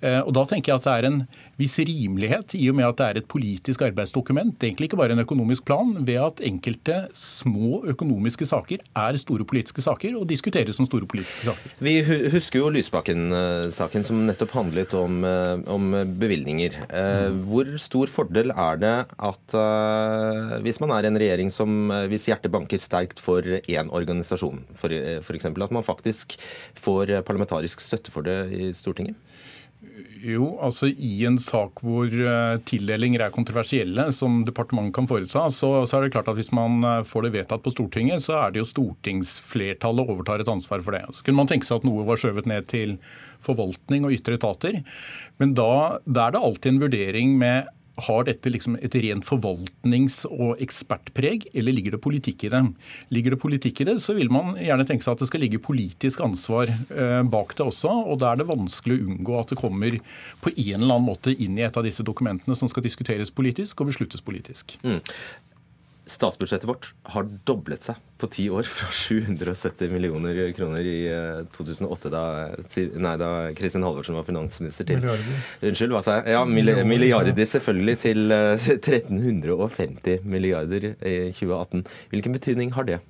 Eh, og Da tenker jeg at det er en viss rimelighet i og med at det er et politisk arbeidsdokument, egentlig ikke bare en økonomisk plan, ved at enkelte små økonomiske saker er store politiske saker og diskuteres som store politiske saker. Vi husker jo Lysbakken-saken som nettopp handlet om om, eh, om bevilgninger. Eh, mm. Hvor stor fordel er det at eh, hvis man er en regjering som hvis hjertet banker sterkt for én organisasjon, f.eks., at man faktisk får parlamentarisk støtte for det i Stortinget? Jo, altså I en sak hvor tildelinger er kontroversielle, som departementet kan foreta, så, så, er det klart at hvis man får det vedtatt på Stortinget, så er det jo stortingsflertallet overtar et ansvar for det. Så kunne man tenke seg at noe var skjøvet ned til forvaltning og ytre etater. Men da, da er det alltid en vurdering med har dette liksom et rent forvaltnings- og ekspertpreg, eller ligger det politikk i det? Ligger det politikk i det, så vil man gjerne tenke seg at det skal ligge politisk ansvar eh, bak det også. Og da er det vanskelig å unngå at det kommer på en eller annen måte inn i et av disse dokumentene som skal diskuteres politisk og besluttes politisk. Mm. Statsbudsjettet vårt har doblet seg på ti år, fra [LAUGHS] 770 millioner kroner i 2008, da, nei, da Kristin Halvorsen var finansminister, til Milliarder. Unnskyld, hva sa jeg? Ja, milliarder, selvfølgelig, til [LAUGHS] 1350 milliarder i 2018. Hvilken betydning har det?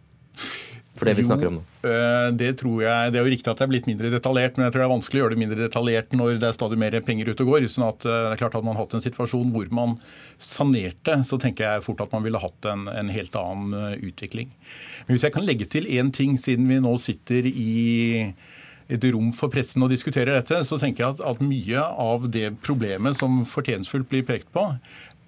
For det vi snakker om nå. Eh, det tror jeg, det er jo riktig at det er blitt mindre detaljert, men jeg tror det er vanskelig å gjøre det mindre detaljert når det er stadig mer penger ute og går. sånn at eh, det er klart at man hatt en situasjon hvor man sanerte, så tenker jeg fort at man ville hatt en, en helt annen eh, utvikling. Men hvis jeg kan legge til én ting, siden vi nå sitter i et rom for pressen og diskuterer dette, så tenker jeg at, at mye av det problemet som fortjenstfullt blir pekt på,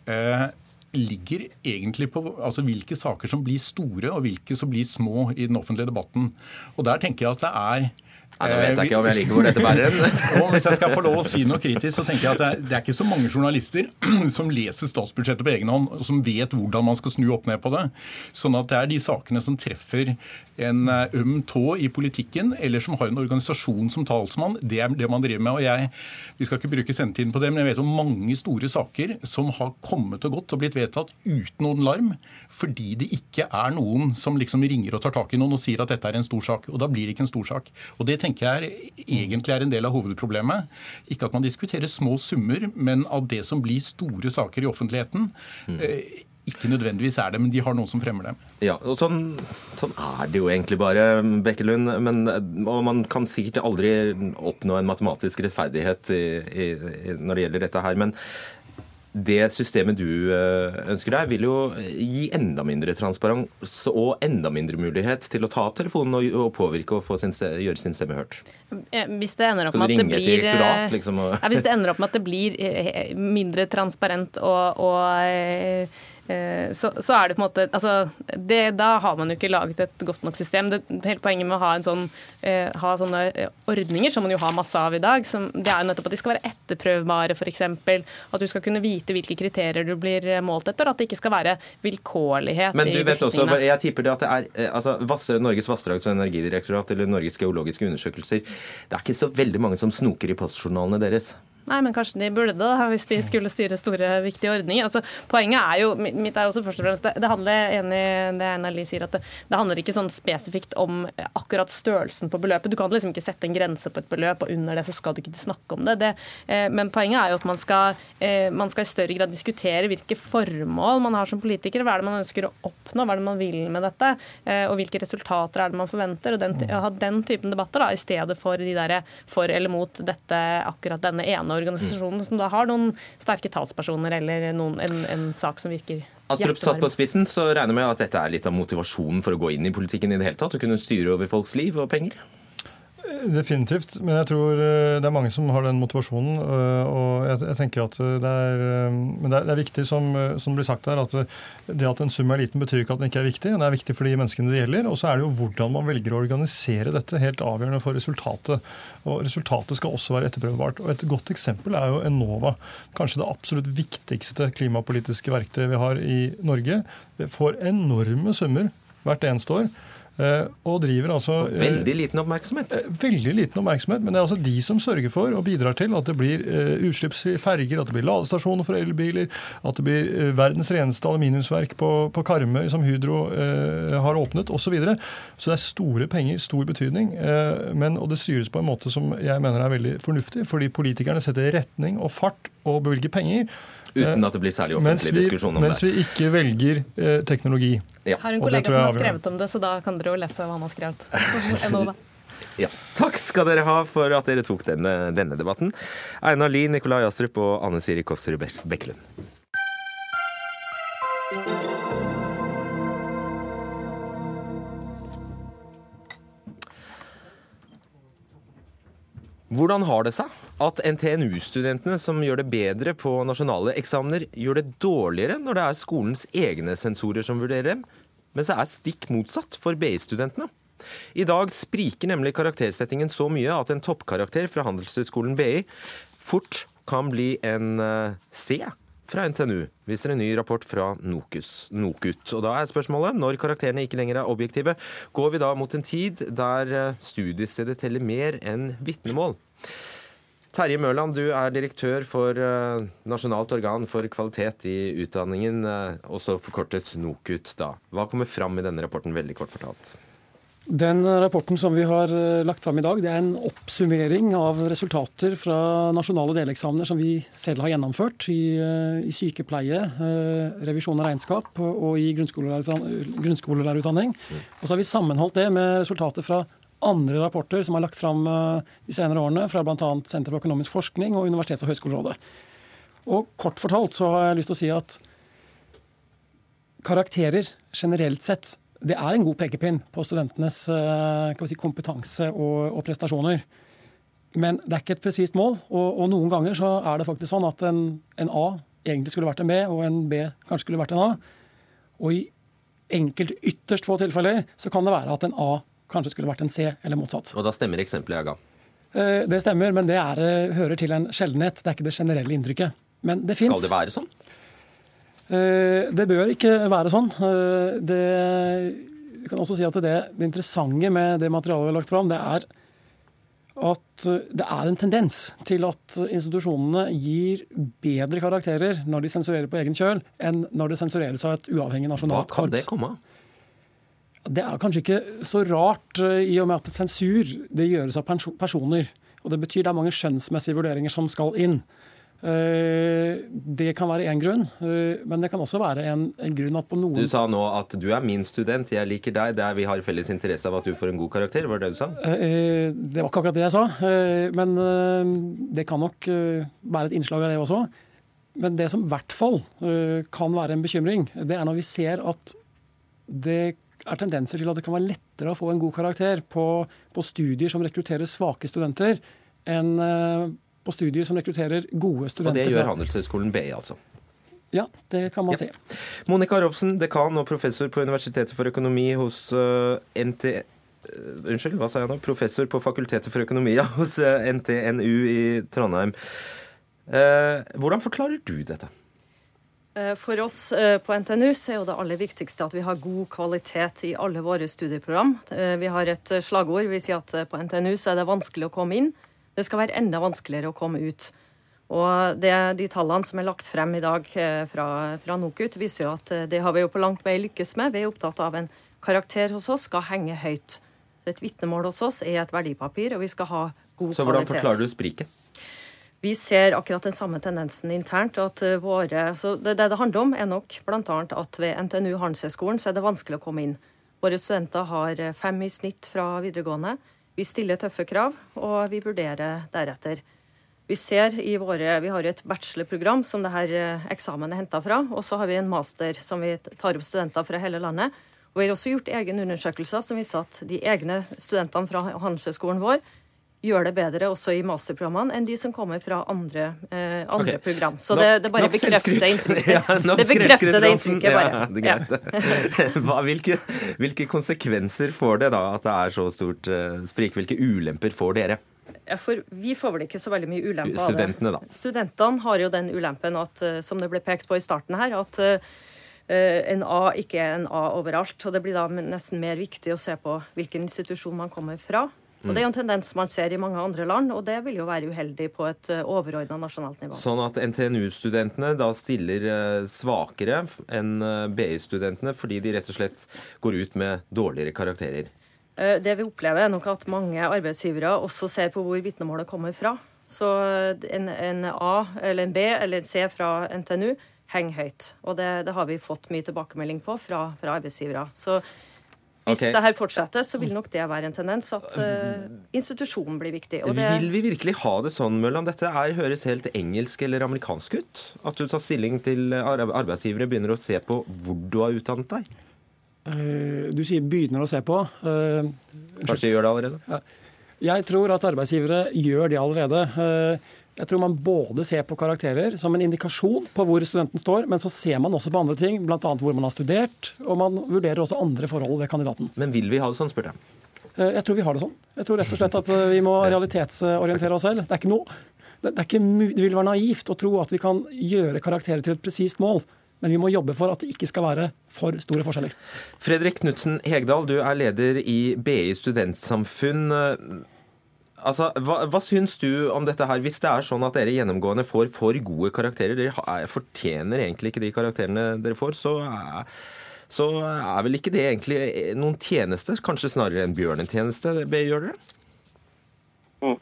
eh, ligger egentlig på altså, hvilke saker som blir store og hvilke som blir små i den offentlige debatten. Og der tenker jeg at det er Nei, Nå vet jeg ikke om jeg liker hvor dette bærer hen. [LAUGHS] Hvis jeg skal få lov å si noe kritisk, så tenker jeg at det er, ikke så mange journalister [CLEARS THROAT] som leser statsbudsjettet på egen hånd, og som vet hvordan man skal snu opp ned på det. Sånn at det er de sakene som treffer en eh, øm tå i politikken, eller som har en organisasjon som talsmann. Det er det man driver med. og jeg, Vi skal ikke bruke sendetiden på det, men jeg vet om mange store saker som har kommet og gått og blitt vedtatt uten noen larm, fordi det ikke er noen som liksom ringer og tar tak i noen og sier at dette er en stor sak. Og da blir det ikke en stor sak. Og det tenker jeg egentlig er en del av hovedproblemet. Ikke at man diskuterer små summer, men av det som blir store saker i offentligheten. Mm ikke nødvendigvis er det, men de har noen som fremmer dem. Ja, og sånn, sånn er det jo egentlig bare, Bekkelund. Men, og man kan sikkert aldri oppnå en matematisk rettferdighet i, i, når det gjelder dette her. men det systemet du eh, ønsker deg, vil jo gi enda mindre transparens og enda mindre mulighet til å ta opp telefonen og, påvirke og sin, gjøre sin stemme hørt. Eh, hvis det ender opp med at det blir eh, liksom, og... ja, Hvis det ender opp med at det blir mindre transparent og, og Eh, så, så, er det på en måte altså, det, Da har man jo ikke laget et godt nok system. Det, hele Poenget med å ha, en sånn, eh, ha sånne eh, ordninger, som man jo har masse av i dag, som, det er jo nettopp at de skal være etterprøvbare, f.eks. At du skal kunne vite hvilke kriterier du blir eh, målt etter, at det ikke skal være vilkårlighet Men du vet også, jeg tipper det at det er altså, Norges vassdrags- og energidirektorat eller Norges geologiske undersøkelser Det er ikke så veldig mange som snoker i postjournalene deres. Nei, men kanskje de burde det, hvis de skulle styre store, viktige ordninger. Altså, poenget er jo, mitt er jo også først og fremst, det, handler enig det Einar sier, at det, det, handler ikke sånn spesifikt om akkurat størrelsen på beløpet. Du kan liksom ikke sette en grense på et beløp, og under det så skal du ikke snakke om det. det eh, men poenget er jo at man skal, eh, man skal, i større grad diskutere hvilke formål man har som politiker. Hva er det man ønsker å oppnå, hva er det man vil med dette, eh, og hvilke resultater er det man forventer. og den, Ha den typen debatter da, i stedet for de der for eller mot dette, akkurat denne ene organisasjonen som da har noen sterke talspersoner eller noen, en, en sak som virker Astrup satt på spissen, så regner jeg med at dette er litt av motivasjonen for å gå inn i politikken i det hele tatt? Å kunne styre over folks liv og penger? Definitivt. Men jeg tror eh, det er mange som har den motivasjonen. Eh, og jeg, tenker at det er, eh, men det er, viktig, som, som blir sagt her, at det at en sum er liten, betyr ikke at den ikke er viktig. Det er viktig for de menneskene det gjelder. Og så er det jo hvordan man velger å organisere dette, helt avgjørende for resultatet. Og resultatet skal også være etterprøvbart. Og et godt eksempel er jo Enova. Kanskje det absolutt viktigste klimapolitiske verktøyet vi har i Norge. Det får enorme summer hvert eneste år. Eh, og driver altså eh, Veldig liten oppmerksomhet. Eh, veldig liten oppmerksomhet, Men det er altså de som sørger for og bidrar til at det blir utslippsfrie ferger, at det blir ladestasjoner for elbiler, at det blir verdens reneste aluminiumsverk på, på Karmøy som Hydro eh, har åpnet, osv. Så, videre. så det er store penger, stor betydning. Eh, men, og det styres på en måte som jeg mener er veldig fornuftig, fordi politikerne setter retning og fart og bevilger penger. Uten at det blir særlig offentlig vi, diskusjon om mens det. Mens vi ikke velger eh, teknologi. Ja. Har en kollega som har skrevet om det, så da kan dere jo lese hva han har skrevet. [LAUGHS] ja. Takk skal dere ha for at dere tok denne, denne debatten. Einar Lie, Nikolai Astrup og Anne Siri Kåssrud Bekkelund. Hvordan har det seg at NTNU-studentene som gjør det bedre på nasjonale eksamener, gjør det dårligere når det er skolens egne sensorer som vurderer dem, mens det er stikk motsatt for BI-studentene? I dag spriker nemlig karaktersettingen så mye at en toppkarakter fra Handelshøyskolen BI fort kan bli en eh, C fra NTNU, viser en ny rapport fra NOKUS, NOKUT. Og da er spørsmålet, når karakterene ikke lenger er objektive, går vi da mot en tid der eh, studiestedet teller mer enn vitnemål? Terje Mørland, du er direktør for uh, Nasjonalt organ for kvalitet i utdanningen, uh, også forkortet NOKUT. da. Hva kommer fram i denne rapporten, veldig kort fortalt? Den rapporten som vi har uh, lagt fram i dag, det er en oppsummering av resultater fra nasjonale deleksamener som vi selv har gjennomført i, i sykepleie, revisjon av regnskap og i grunnskolelærerutdanning. Mm. Og så har vi sammenholdt det med resultater fra andre rapporter som er lagt fram eh, de senere årene fra bl.a. Senter for økonomisk forskning og Universitets- og høgskolerådet. Og kort fortalt så har jeg lyst til å si at karakterer generelt sett det er en god pekepinn på studentenes eh, si, kompetanse og, og, prestasjoner. Men det er ikke et presist mål, og, og, noen ganger så er det faktisk sånn at en, en, A egentlig skulle vært en B, og en B kanskje skulle vært en A. Og i enkelte ytterst få tilfeller så kan det være at en A kanskje skulle vært en C, eller motsatt. Og da stemmer eksempelet jeg ga? Eh, det stemmer, men det er, eh, hører til en sjeldenhet. Det er ikke det generelle inntrykket. Men det fins. Skal det være sånn? Eh, det bør ikke være sånn. Det, jeg kan også si at det, det interessante med det materialet vi har lagt fram, det er at det er en tendens til at institusjonene gir bedre karakterer når de sensurerer på egen kjøl, enn når det sensureres av et uavhengig nasjonalt kart. Hva kan det komme av? Det er kanskje ikke så rart, eh, i og med at et sensur det gjøres av personer. Og Det betyr det er mange skjønnsmessige vurderinger som skal inn. Eh, det kan være én grunn, eh, men det kan også være en, en, grunn at på noen Du sa nå at du er min student, jeg liker deg, det er vi har felles interesse av at du får en god karakter. Var det det du sa? Det var ikke akkurat det jeg sa, men det kan nok være et innslag av det også. Men det som i hvert fall kan være en bekymring, det er når vi ser at det er tendenser til at det kan være lettere å få en god karakter på, på studier som rekrutterer svake studenter, enn på studier som rekrutterer gode studenter. Og det gjør Handelshøyskolen BI, altså? Ja, det kan man ja. si. Monica Rolfsen, dekan og professor på Universitetet for økonomi hos uh, eh, NT... Uh, unnskyld, hva sa jeg nå? Professor på Fakultetet for økonomi ja, hos NTNU i Trondheim. hvordan forklarer du dette? Eh, for oss eh, på NTNU så er jo det aller viktigste at vi har god kvalitet i alle våre studieprogram. Eh, vi har et slagord. Vi sier at på NTNU så er det vanskelig å komme inn. Det skal være enda vanskeligere å komme ut. Og det, De tallene som er lagt frem i dag fra, fra NOKUT, viser jo at det har vi jo på langt vei lykkes med. Vi er opptatt av en karakter hos oss skal henge høyt. Et vitnemål hos oss er et verdipapir, og vi skal ha god kvalitet. Så hvordan forklarer du spriket? Vi ser akkurat den samme tendensen internt. at eh, våre, så det, det, det handler om, er nok bl.a. at ved NTNU Handelshøyskolen så er det vanskelig å komme inn. Våre studenter har eh, fem i snitt fra videregående. Vi stiller tøffe krav, og vi vurderer deretter. Vi våre, vi har et bachelorprogram som dette eh, eksamen er henta fra, og så har vi en master som vi tar opp studenter fra hele landet. Og Vi har også gjort egen undersøkelser som viser at de egne studentene fra Handelshøyskolen vår gjør det bedre også i masterprogrammene enn de som kommer fra andre, eh, andre okay. program. Så det, det, bare bekrefter inntrykket. Ja, det bekrefter det inntrykket, bare. Ja, det er greit. Hva, hvilke, hvilke, konsekvenser får det da at det er så stort eh, sprik? Hvilke ulemper får dere? For vi får vel ikke så veldig mye ulemper Studentene, da. Studentene har jo den ulempen at, eh, som det ble pekt på i starten her, at uh, en A ikke er en A overalt. Og det blir da nesten mer viktig å se på hvilken institusjon man kommer fra. Og Det er jo en tendens man ser i mange andre land, og det vil jo være uheldig på et eh, overordna nasjonalt nivå. Sånn at NTNU-studentene da stiller eh, svakere enn eh, BI-studentene fordi de rett og slett går ut med dårligere karakterer? Det vi opplever, er nok at mange arbeidsgivere også ser på hvor vitnemålet kommer fra. Så en, en A eller en B eller en C fra NTNU henger høyt. Og det, det har vi fått mye tilbakemelding på fra, fra arbeidsgivere. Så hvis okay. det her fortsetter, så vil nok det være en tendens at uh, institusjonen blir viktig. Det... Vil vi virkelig ha det sånn, Mølland? Dette er, høres helt engelsk eller amerikansk ut? At du tar stilling til arbeidsgivere begynner å se på hvor du har utdannet deg? Uh, du sier 'begynner å se på'. Uh, Kanskje de gjør det allerede? Ja. Jeg tror at arbeidsgivere gjør det allerede. Jeg tror man både ser på karakterer som en indikasjon på hvor studenten står, men så ser man også på andre ting, bl.a. hvor man har studert, og man vurderer også andre forhold ved kandidaten. Men vil vi ha det sånn, spurte jeg? Eh, jeg tror vi har det sånn. Jeg tror rett og slett at eh, vi må [LAUGHS] realitetsorientere oss selv. Det er ikke noe det, er ikke, det vil være naivt å tro at vi kan gjøre karakterer til et presist mål. Men vi må jobbe for at det ikke skal være for store forskjeller. Fredrik Knutsen Hegdal, du er leder i BI studentsamfunn. Altså, hva, hva syns du om dette her, hvis det er sånn at dere gjennomgående får for gode karakterer? Dere fortjener egentlig ikke de karakterene dere får, så, så er vel ikke det egentlig noen tjeneste? Kanskje snarere en bjørnetjeneste gjør dere? Mm.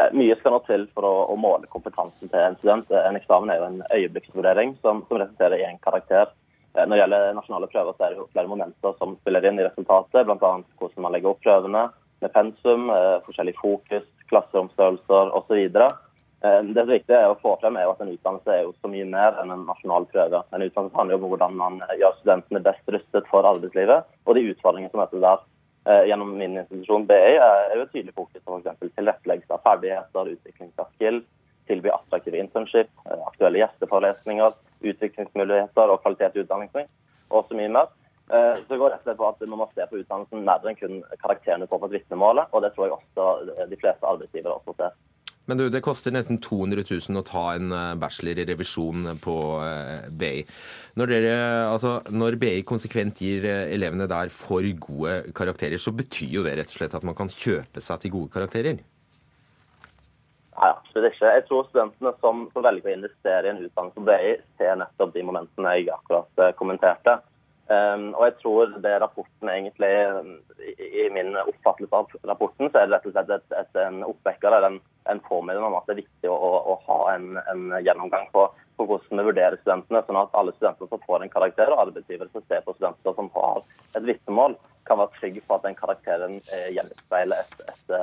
Eh, mye skal nå til for å, å, måle kompetansen til en student. En eksamen er jo en øyeblikksvurdering som, som resulterer i en karakter. Eh, når det gjelder nasjonale prøver, så er det jo flere momenter som spiller inn i resultatet. Bl.a. hvordan man legger opp prøvene med pensum, eh, forskjellig fokus, klasseromstørrelser osv. Det som er viktig å få frem er at en utdannelse er jo så mye mer enn en nasjonal prøve. En utdannelse handler om hvordan man gjør studentene best rustet for arbeidslivet og de utfordringene som møter der. Eh, gjennom min institusjon BI er jo et tydelig fokus på f.eks. tilretteleggelse av ferdigheter, utvikling av skill, tilby attraktive internship, eh, aktuelle gjesteforelesninger, utviklingsmuligheter og kvalitet i utdanningen, og så mye mer. Eh, så går rett og slett på at Man må se på utdannelsen mer enn kun karakterene på et vitnemål, og det tror jeg også de fleste arbeidsgivere også ser. Men du, det koster nesten 200 000 å ta en eh, bachelor i revisjon på eh, BI. Når, dere, altså, når BI konsekvent gir eh, elevene der for gode karakterer, så betyr jo det rett og slett at man kan kjøpe seg til gode karakterer? Nei, absolutt ikke. Jeg tror studentene som, som velger å investere i en utdannelse på BI, ser nettopp de momentene jeg akkurat kommenterte. Um, og jeg tror det rapporten egentlig, i, i min oppfattelse av rapporten, så er det rett og slett et, et, en oppvekker eller en, en påminning om at det er viktig å, å, å ha en, en, gjennomgang på, på, hvordan vi vurderer studentene, sånn at alle studenter som får en karakter, og arbeidsgivere som ser på studenter som har et vitnemål, kan være trygge på at den karakteren eh, gjenspeiler et, et,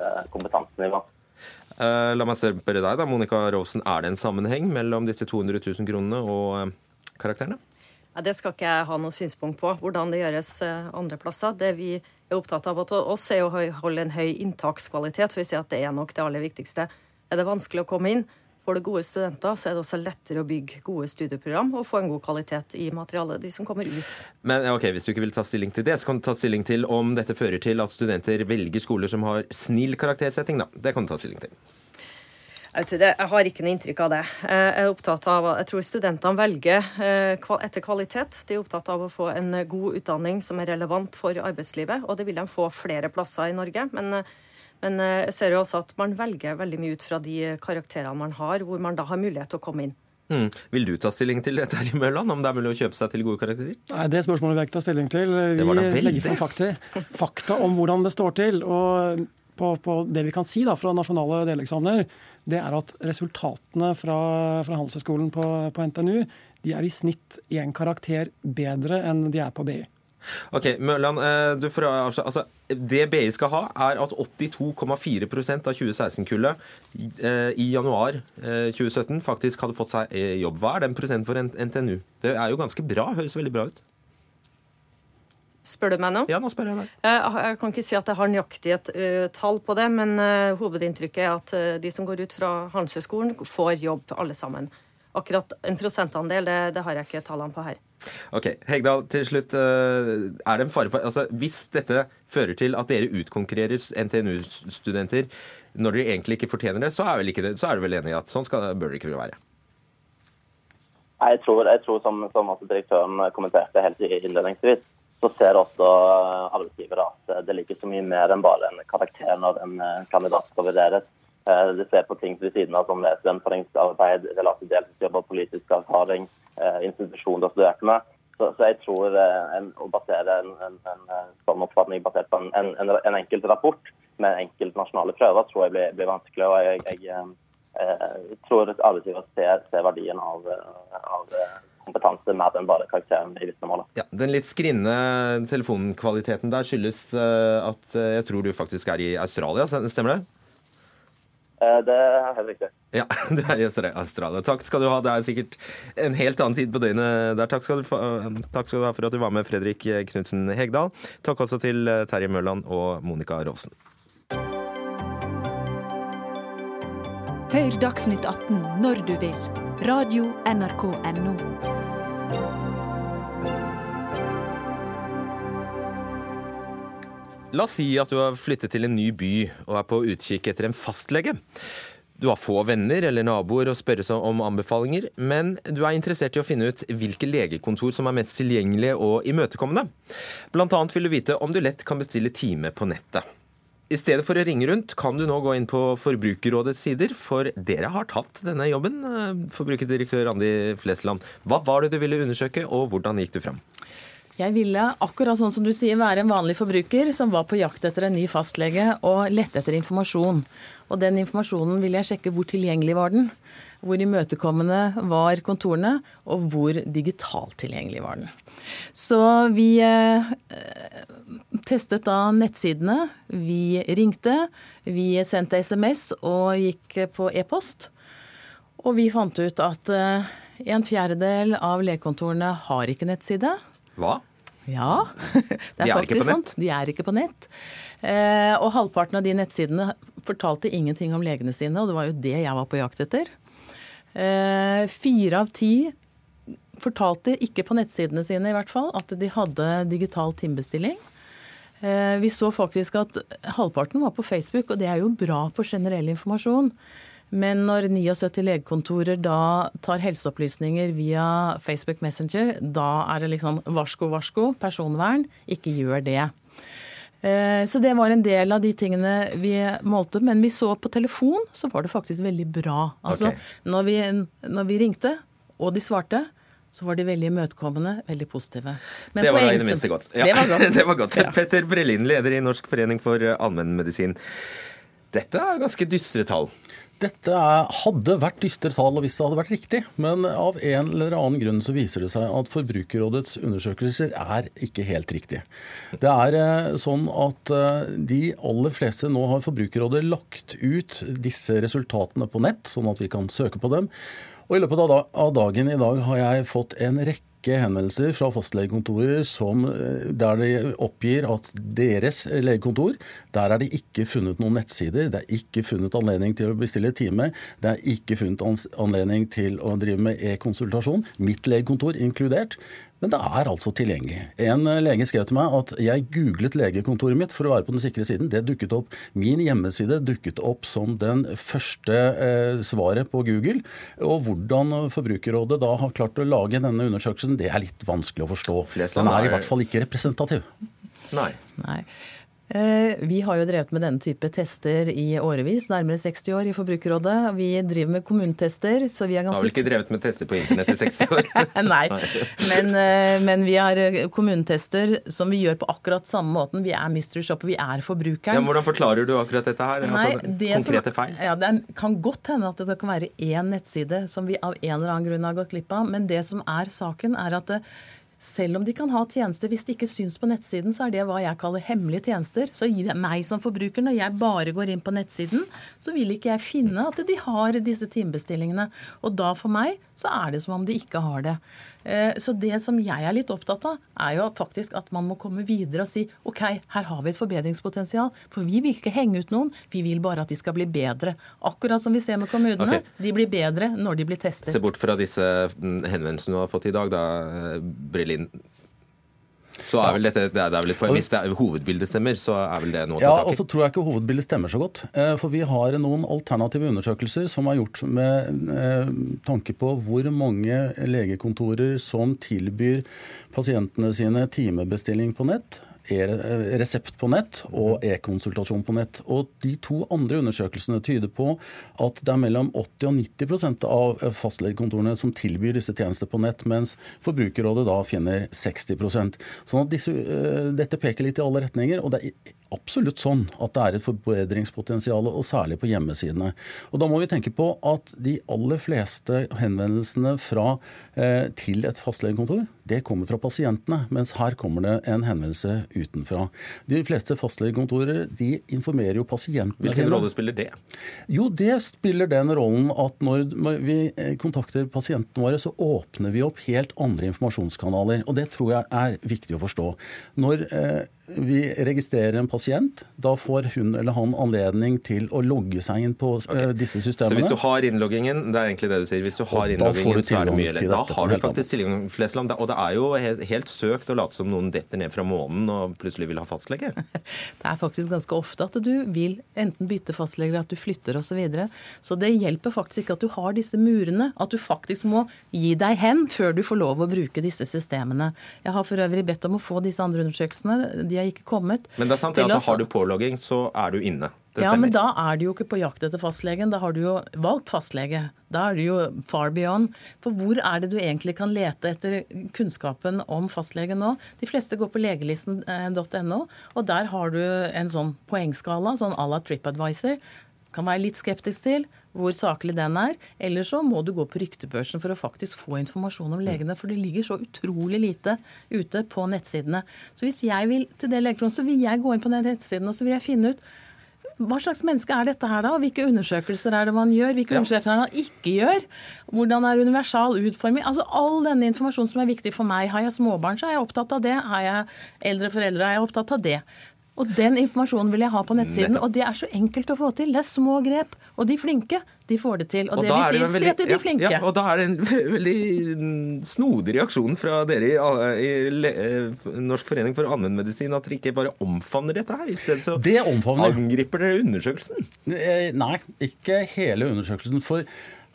et kompetansenivå. Uh, la meg spørre deg, da, Monica Rosen. Er det en sammenheng mellom disse 200 000 kronene og uh, karakterene? Det skal ikke jeg ha noe synspunkt på, hvordan det gjøres eh, andre plasser. Det vi er opptatt av hos oss, er å holde en høy inntakskvalitet. for vi sier at Det er nok det aller viktigste. Er det vanskelig å komme inn, får du gode studenter, så er det også lettere å bygge gode studieprogram og få en god kvalitet i materialet, de som kommer ut. Men ok, Hvis du ikke vil ta stilling til det, så kan du ta stilling til om dette fører til at studenter velger skoler som har snill karaktersetting. da. Det kan du ta stilling til. Jeg, har ikke noe inntrykk av det. Eh, jeg er opptatt av, jeg tror studentene velger eh, etter kvalitet. De er opptatt av å få en god utdanning som er relevant for arbeidslivet, og det vil de få flere plasser i Norge. Men, men jeg ser jo også at man velger veldig mye ut fra de karakterene man har, hvor man da har mulighet til å komme inn. Mm. Vil du ta stilling til dette her i Mørland, om det er mulig å kjøpe seg til gode karakterer? Nei, Det spørsmålet vil jeg ikke ta stilling til. Vi legger fram fakta, fakta om hvordan det står til. og på, på, det vi kan si da, fra nasjonale deleksamener, det er at resultatene fra, fra Handelshøyskolen på, på, NTNU de er i snitt én karakter bedre enn de er på BI. Ok, Mørland, eh, får, altså, Det BI skal ha, er at 82,4% av 2016-kullet eh, i januar 2017 eh, faktisk hadde fått seg jobb. Hva er den prosenten for NTNU? Det er jo ganske bra, høres veldig bra ut. Spør du meg nå? Ja, nå spør jeg deg. Jeg kan ikke si at jeg har nøyaktig et uh, tall på det, men uh, hovedinntrykket er at uh, de som går ut fra Handelshøyskolen, får jobb, alle sammen. Akkurat en prosentandel, det, det har jeg ikke tallene på her. Ok, Hegdal, til slutt. Er det en fare for altså, Hvis dette fører til at dere utkonkurrerer NTNU-studenter når dere egentlig ikke fortjener det, så er, vel ikke det, så er du vel enig i at sånn skal, bør det ikke være? Jeg tror, jeg tror som, som direktøren kommenterte helt innledningsvis, så ser også arbeidsgivere at det ligger så mye mer enn bare en karakter når en eh, kandidat skal vurderes. Eh, de ser på ting ved siden av som studentforeningsarbeid, relativt og politisk erfaring, institusjoner har med. Så, så, jeg tror en, å basere en, en, en, sånn oppfatning basert på en, en, enkelt rapport med enkelt nasjonale prøver, tror jeg blir, blir vanskelig. og jeg, jeg, jeg tror arbeidsgiver ser, ser verdien av, av kompetanse mer enn bare karakteren i vitnemålet. Ja, den litt skrinne telefonkvaliteten der skyldes uh, at uh, jeg tror du faktisk er i Australia, stemmer det? Uh, det er helt riktig. Ja, [LAUGHS] du er i Australia. Takk skal du ha. Det er sikkert en helt annen tid på døgnet der. Takk skal du, få, takk skal du ha for at du var med, Fredrik Knutsen Hegdal. Takk også til Terje Mørland og Monica Rovsen. Hør Dagsnytt 18 når du vil. Radio NRK Radio.nrk.no. La oss si at du har flyttet til en ny by og er på utkikk etter en fastlege. Du har få venner eller naboer å spørre om anbefalinger, men du er interessert i å finne ut hvilke legekontor som er mest tilgjengelige og imøtekommende. Blant annet vil du vite om du lett kan bestille time på nettet. I stedet for å ringe rundt, kan du nå gå inn på Forbrukerrådets sider, for dere har tatt denne jobben, eh, forbrukerdirektør Randi Flesland. Hva var det du ville undersøke, og hvordan gikk du fram? Jeg ville, akkurat sånn som du sier, være en vanlig forbruker som var på jakt etter en ny fastlege og lette etter informasjon. Og den informasjonen ville jeg sjekke hvor tilgjengelig var den. Hvor imøtekommende var kontorene, og hvor digitalt tilgjengelig var den. Så vi eh, testet da nettsidene. Vi ringte, vi sendte SMS og gikk på e-post. Og vi fant ut at eh, en fjerdedel av legekontorene har ikke nettside. Hva? Ja, [LAUGHS] det er, De er faktisk sant. De er ikke på nett. Eh, og halvparten av de nettsidene fortalte ingenting om legene sine, og det var jo det jeg var på jakt etter. Eh, fire av ti fortalte ikke på nettsidene sine i hvert fall at de hadde digital timebestilling. Eh, Vi så faktisk at halvparten var på Facebook, og det er jo bra på generell informasjon. Men når 79 legekontorer da tar helseopplysninger via Facebook Messenger, da er det liksom varsko, varsko, personvern, ikke gjør det. Eh, Så det var en del av de tingene vi målte. Men vi så på telefon, så var det faktisk veldig bra. Altså, okay. når, vi, når vi ringte, og de svarte, så var de veldig imøtekommende, veldig positive. Men det var i det minste godt. Ja, Det var godt. [LAUGHS] det var godt. Ja. Petter Brelin, leder i Norsk forening for allmennmedisin. Dette er ganske dystre tall. Dette hadde vært dystre tall hvis det hadde vært riktig, men av en eller annen grunn så viser det seg at Forbrukerrådets undersøkelser er ikke helt riktige. Det er eh, sånn at eh, de aller fleste nå har Forbrukerrådet lagt ut disse resultatene på nett, sånn at vi kan søke på dem. Og i løpet av dagen i dag har jeg fått en rekke henvendelser fra fastlegekontorer som, eh, der de oppgir at deres legekontor, der er det ikke funnet noen nettsider, det er ikke funnet anledning til å bestille time, det er ikke funnet anledning til å drive med e-konsultasjon, mitt legekontor inkludert. Men det er altså tilgjengelig. En eh, lege skrev til meg at jeg googlet legekontoret mitt for å være på den sikre siden. Det dukket opp, Min hjemmeside dukket opp som den første eh, svaret på Google. Og hvordan Forbrukerrådet da har klart å lage denne undersøkelsen, det er litt vanskelig å forstå. Den er i er- hvert fall ikke representativ. Nei. Nei. Eh, Vi har jo drevet med denne type tester i årevis, nærmere 60 år i Forbrukerrådet. Vi driver med kommunetester, så vi er Har ganske vel ikke drevet med tester på internett i 60 år? [LAUGHS] Nei, men, eh, men vi har eh, kommunetester som vi gjør på akkurat samme måten. Vi er mystery shopper, vi er forbrukeren. Ja, hvordan forklarer du akkurat dette her? Nei, altså, det konkrete feil? Ja, Det kan godt hende at det kan være én nettside som vi av en eller annen grunn har gått glipp av. Men det som er saken, er at det, selv om de kan ha tjenester, hvis det ikke syns på nettsiden, så er det hva jeg kaller hemmelige tjenester. Så gi meg som forbruker, når jeg bare går inn på nettsiden, så vil ikke jeg finne at de har disse timebestillingene. Og da for meg så er det som om de ikke har det. Eh, Så det som jeg er litt opptatt av, er jo faktisk at man må komme videre og si OK, her har vi et forbedringspotensial. For vi vil ikke henge ut noen, vi vil bare at de skal bli bedre. Akkurat som vi ser med kommunene. Okay. De blir bedre når de blir testet. Se bort fra disse mm, henvendelsene du har fått i dag, da, eh, Brelin. Så er vel dette, det er vel et poeng. Hvis det er, hovedbildet stemmer, så er vel det noe å Ja, ta tak og i? så tror jeg ikke hovedbildet stemmer så godt. Eh, For vi har noen alternative undersøkelser som er gjort med eh, tanke på hvor mange legekontorer som tilbyr pasientene sine timebestilling på nett. E- Resept på nett og e-konsultasjon på nett. Og De to andre undersøkelsene tyder på at det er mellom 80 og 90% av fastlegekontorene som tilbyr disse tjenester på nett, mens Forbrukerrådet da finner 60 Sånn at disse, eh, Dette peker litt i alle retninger. og det er absolutt sånn at det er et forbedringspotensial, og særlig på hjemmesidene. Og Da må vi tenke på at de aller fleste henvendelsene fra, eh, til et fastlegekontor, det kommer fra pasientene, mens her kommer det en henvendelse utenfra. De fleste fastlegekontorer de informerer jo pasientene Hvilken rolle spiller det? jo, det spiller den rollen at når vi eh, kontakter pasientene våre, så åpner vi opp helt andre informasjonskanaler. Og det tror jeg er viktig å forstå. Når eh, vi registrerer en pasient, da får hun eller han anledning til å logge seg inn på okay. disse Så hvis du har innloggingen, det er egentlig det du sier, hvis du har innloggingen, du så er det mye lettere. Da har du faktisk tilgang, til Flesland. Og det er jo helt, helt søkt å late som noen detter ned fra månen og plutselig vil ha fastlege. [LAUGHS] Det er faktisk ganske ofte at du vil enten bytte fastlege, at du flytter osv. Så, videre. så det hjelper faktisk ikke at du har disse murene. At du faktisk må gi deg hen før du får lov å bruke disse systemene. Jeg har for øvrig bedt om å få disse andre undersøkelsene. De har ikke kommet. Men det er sant at har du pålogging, så er du inne. Det ja, men da er du jo ikke på jakt etter fastlegen. Da har du jo valgt fastlege. Da er du jo far beyond. For hvor er det du egentlig kan lete etter kunnskapen om fastlegen nå? De fleste går på legelisten.no, og der har du en sånn poengskala, sånn à la TripAdvisor. Kan være litt skeptisk til hvor saklig den er. Eller så må du gå på ryktebørsen for å faktisk få informasjon om legene. For det ligger så utrolig lite ute på nettsidene. Så hvis jeg vil til det legekronen, så vil jeg gå inn på den nettsiden og så vil jeg finne ut hva slags menneske er dette her, da? Hvilke undersøkelser er det man gjør? Hvilke ja. undersøkelser er det man ikke gjør? Hvordan er universal utforming? Altså All denne informasjonen som er viktig for meg. Har jeg småbarn, så er jeg opptatt av det. Har jeg eldre foreldre, er jeg opptatt av det. Og den informasjonen vil jeg ha på nettsiden. Og det er så enkelt å få til. Det er små grep. Og de flinke, de får det til. Og, og det vil si, veldig, si at de flinke. Ja, og da er det en veldig snodig reaksjon fra dere i, i, Norsk forening for allmennmedisin at dere ikke bare omfavner dette her. I stedet så det angriper dere undersøkelsen. Eh, nei, ikke hele undersøkelsen. For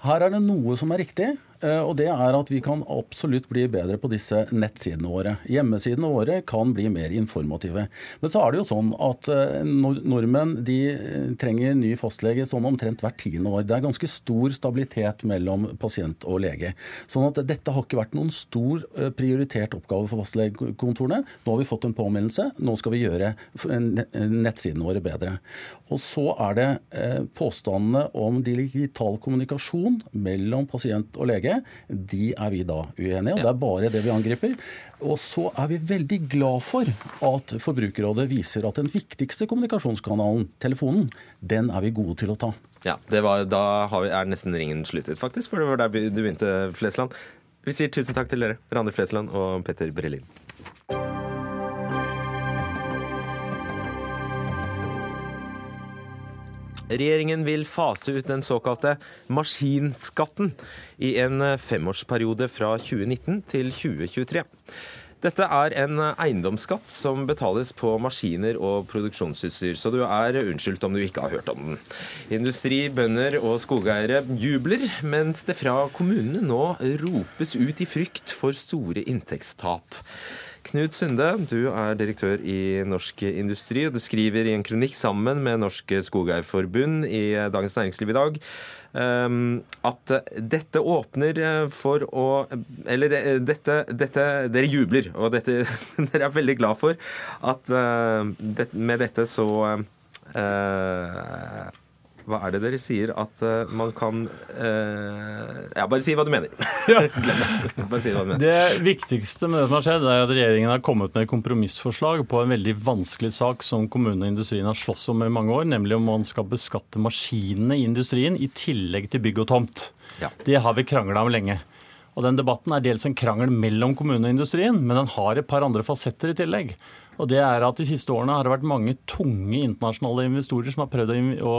her er det noe som er riktig. Eh, og det er at vi kan absolutt bli bedre på disse nettsidene våre. Hjemmesidene våre kan bli mer informative. Men så er det jo sånn at eh, nordmenn de eh, trenger ny fastlege sånn omtrent hvert tiende år. Det er ganske stor stabilitet mellom pasient og lege. Sånn at dette har ikke vært noen stor prioritert oppgave for fastlegekontorene. Nå har vi fått en påminnelse. Nå skal vi gjøre nettsidene våre bedre. Og så er det påstandene om digital kommunikasjon mellom pasient og lege lege. De er vi da uenige, og det er bare det vi angriper. Og så er vi veldig glad for at Forbrukerrådet viser at den viktigste kommunikasjonskanalen, telefonen, den er vi gode til å ta. Ja, var, Da vi, er nesten ringen sluttet, faktisk, for det var der du begynte, Flesland. Vi sier tusen takk til dere, Randi Flesland og Petter Brelin. Regjeringen vil fase ut den såkalte maskinskatten i en femårsperiode fra 2019 til 2023. Dette er en eiendomsskatt som betales på maskiner og produksjonsutstyr, så du er unnskyldt om du ikke har hørt om den. Industri, bønder og skogeiere jubler, mens det fra kommunene nå ropes ut i frykt for store inntektstap. Knut Sunde, du er direktør i Norsk Industri, og du skriver i en kronikk sammen med Norsk Skogeierforbund i Dagens Næringsliv i dag ehm, at dette åpner for å Eller eh, dette, dette Dere jubler, og dette, [LAUGHS] dere er veldig glad for at eh, med dette så hva er det dere sier at uh, man kan uh, Ja, bare si hva du mener. [LAUGHS] Ja. bare si hva du mener. Det viktigste med det som har skjedd, er at regjeringen har kommet med kompromissforslag på en veldig vanskelig sak som kommunene og industrien har slåss om i mange år, nemlig om man skal beskatte maskinene i industrien i tillegg til bygg og tomt. Ja. Det har vi krangla om lenge. Og den Debatten er dels en krangel mellom kommunene og industrien, men den har et par andre fasetter i tillegg. Og det er at De siste årene har det vært mange tunge internasjonale investorer som har prøvd å,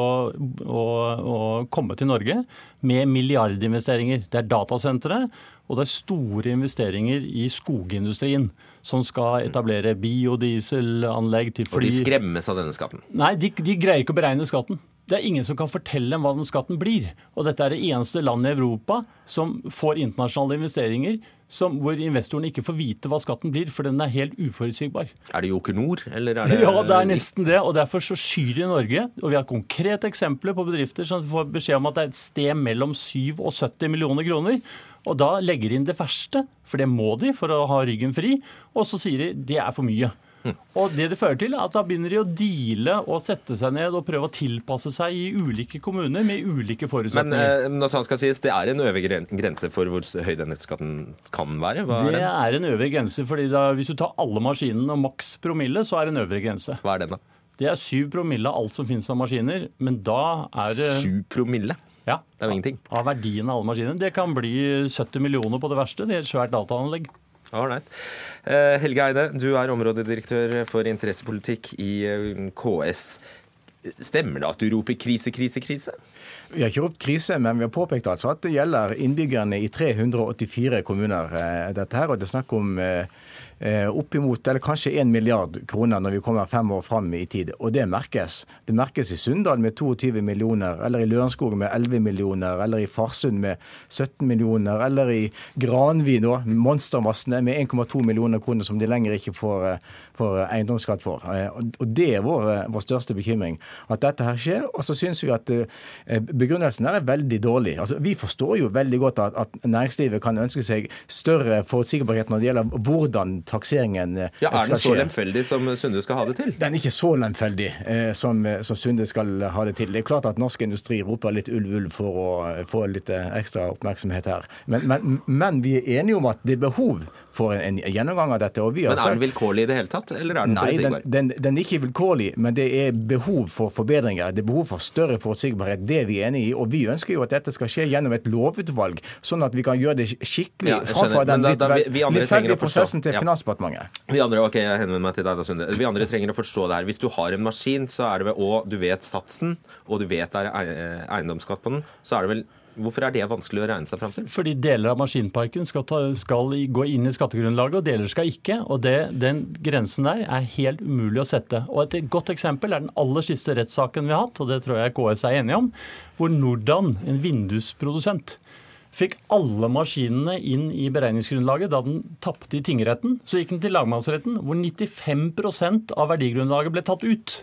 å, å komme til Norge med milliardinvesteringer. Det er datasentre og det er store investeringer i skogindustrien. Som skal etablere biodieselanlegg til fly. Og de skremmes av denne skatten? Nei, de, de greier ikke å beregne skatten. Det er ingen som kan fortelle dem hva den skatten blir. Og dette er det eneste landet i Europa som får internasjonale investeringer som, hvor investorene ikke får vite hva skatten blir, for den er helt uforutsigbar. Er det Joker Nord, eller er [LAUGHS] det Ja, det er nesten det. Og derfor så skyr i Norge. Og vi har konkrete eksempler på bedrifter som får beskjed om at det er et sted mellom 7 og 70 millioner kroner. Og da legger de inn det verste, for det må de for å ha ryggen fri. Og så sier de det er for mye. Og det det fører til, er at da begynner de å deale og sette seg ned og prøve å tilpasse seg i ulike kommuner med ulike forutsetninger. Men eh, når sånn skal sies, det er en øvre grense for hvor høy den nettskatten kan være? Hva det er, er en øvre grense, fordi da, hvis du tar alle maskinene og maks promille, så er det en øvre grense. Hva er den da? Det er syv promille av alt som finnes av maskiner, men da er det Syv promille? Ja. Det er jo ingenting. Av verdien av alle maskiner. Det kan bli 70 millioner på det verste. Det er et svært dataanlegg. Alright. Uh, Helge Eide, du er områdedirektør for interessepolitikk i eh, KS. Stemmer det at du roper krise, krise, krise? Vi har ikke ropt krise, men vi har påpekt altså at det gjelder innbyggerne i 384 kommuner. Eh, dette her, og det er snakk om eh, Eh, oppimot, eller kanskje 1 milliard kroner når vi kommer fem år fram i tid. Og det merkes. Det merkes i Sunndal med 22 millioner, eller i Lørenskog med 11 millioner, eller i Farsund med 17 millioner, eller i Granvi, nå, monstermassene med 1,2 millioner kroner som de lenger ikke får, eh, får eiendomsskatt for. Eh, og det er vår, vår, største bekymring, at dette her skjer. Og så syns vi at begrunnelsen her er veldig dårlig. Altså, vi forstår jo veldig godt at, at næringslivet kan ønske seg større forutsigbarhet når det gjelder hvordan takseringen eh, ja, Er den så lemfeldig som Sunde skal ha det til? Den er ikke så lemfeldig eh, som, eh, som, Sunde skal ha det til. Det er klart at norsk industri roper litt ulv, ulv for å få litt ekstra oppmerksomhet her. Men, men, men vi er enige om at det er behov for en, en gjennomgang av dette. men er den vilkårlig i det hele tatt, eller er den Nei, forutsigbar? Den, den, den, er ikke vilkårlig, men det er behov for forbedringer. Det er behov for større forutsigbarhet. Det er vi enig i. Og vi ønsker jo at dette skal skje gjennom et lovutvalg, sånn at vi kan gjøre det skikkelig ja, framfor den litt ferdige prosessen til ja. Finansdepartementet. Vi andre ok, jeg henvender meg til deg, Sunde. Vi andre trenger å forstå det her. Hvis du har en maskin, så er det vel, og du vet satsen, og du vet det er eiendomsskatt på den, så er det vel Hvorfor er det vanskelig å regne seg fram til? Fordi deler av maskinparken skal, ta, skal gå inn i skattegrunnlaget, og deler skal ikke. og det, Den grensen der er helt umulig å sette. Og Et godt eksempel er den aller siste rettssaken vi har hatt, og det tror jeg KS er enige om, hvor Nordan, en vindusprodusent, fikk alle maskinene inn i beregningsgrunnlaget. Da den tapte i tingretten, så gikk den til lagmannsretten, hvor 95 av verdigrunnlaget ble tatt ut.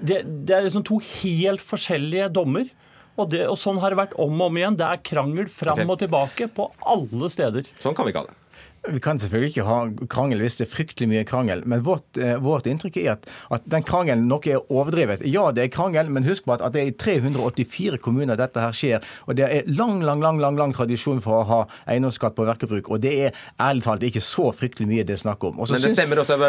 Det, det er liksom to helt forskjellige dommer. Og, det, og, sånn har det vært om og om igjen. Det er krangel fram okay. og tilbake på alle steder. Sånn kan vi ikke ha det. Vi kan selvfølgelig ikke ha krangel hvis det er fryktelig mye krangel, men vårt, eh, vårt inntrykk er at, at, den krangelen nok er overdrevet. Ja, det er krangel, men husk på at, at, det er i 384 kommuner dette her skjer. Og det er lang, lang, lang lang, lang tradisjon for å ha eiendomsskatt på verkebruk. Og det er ærlig talt ikke så fryktelig mye det er snakk om. Også men det stemmer, også,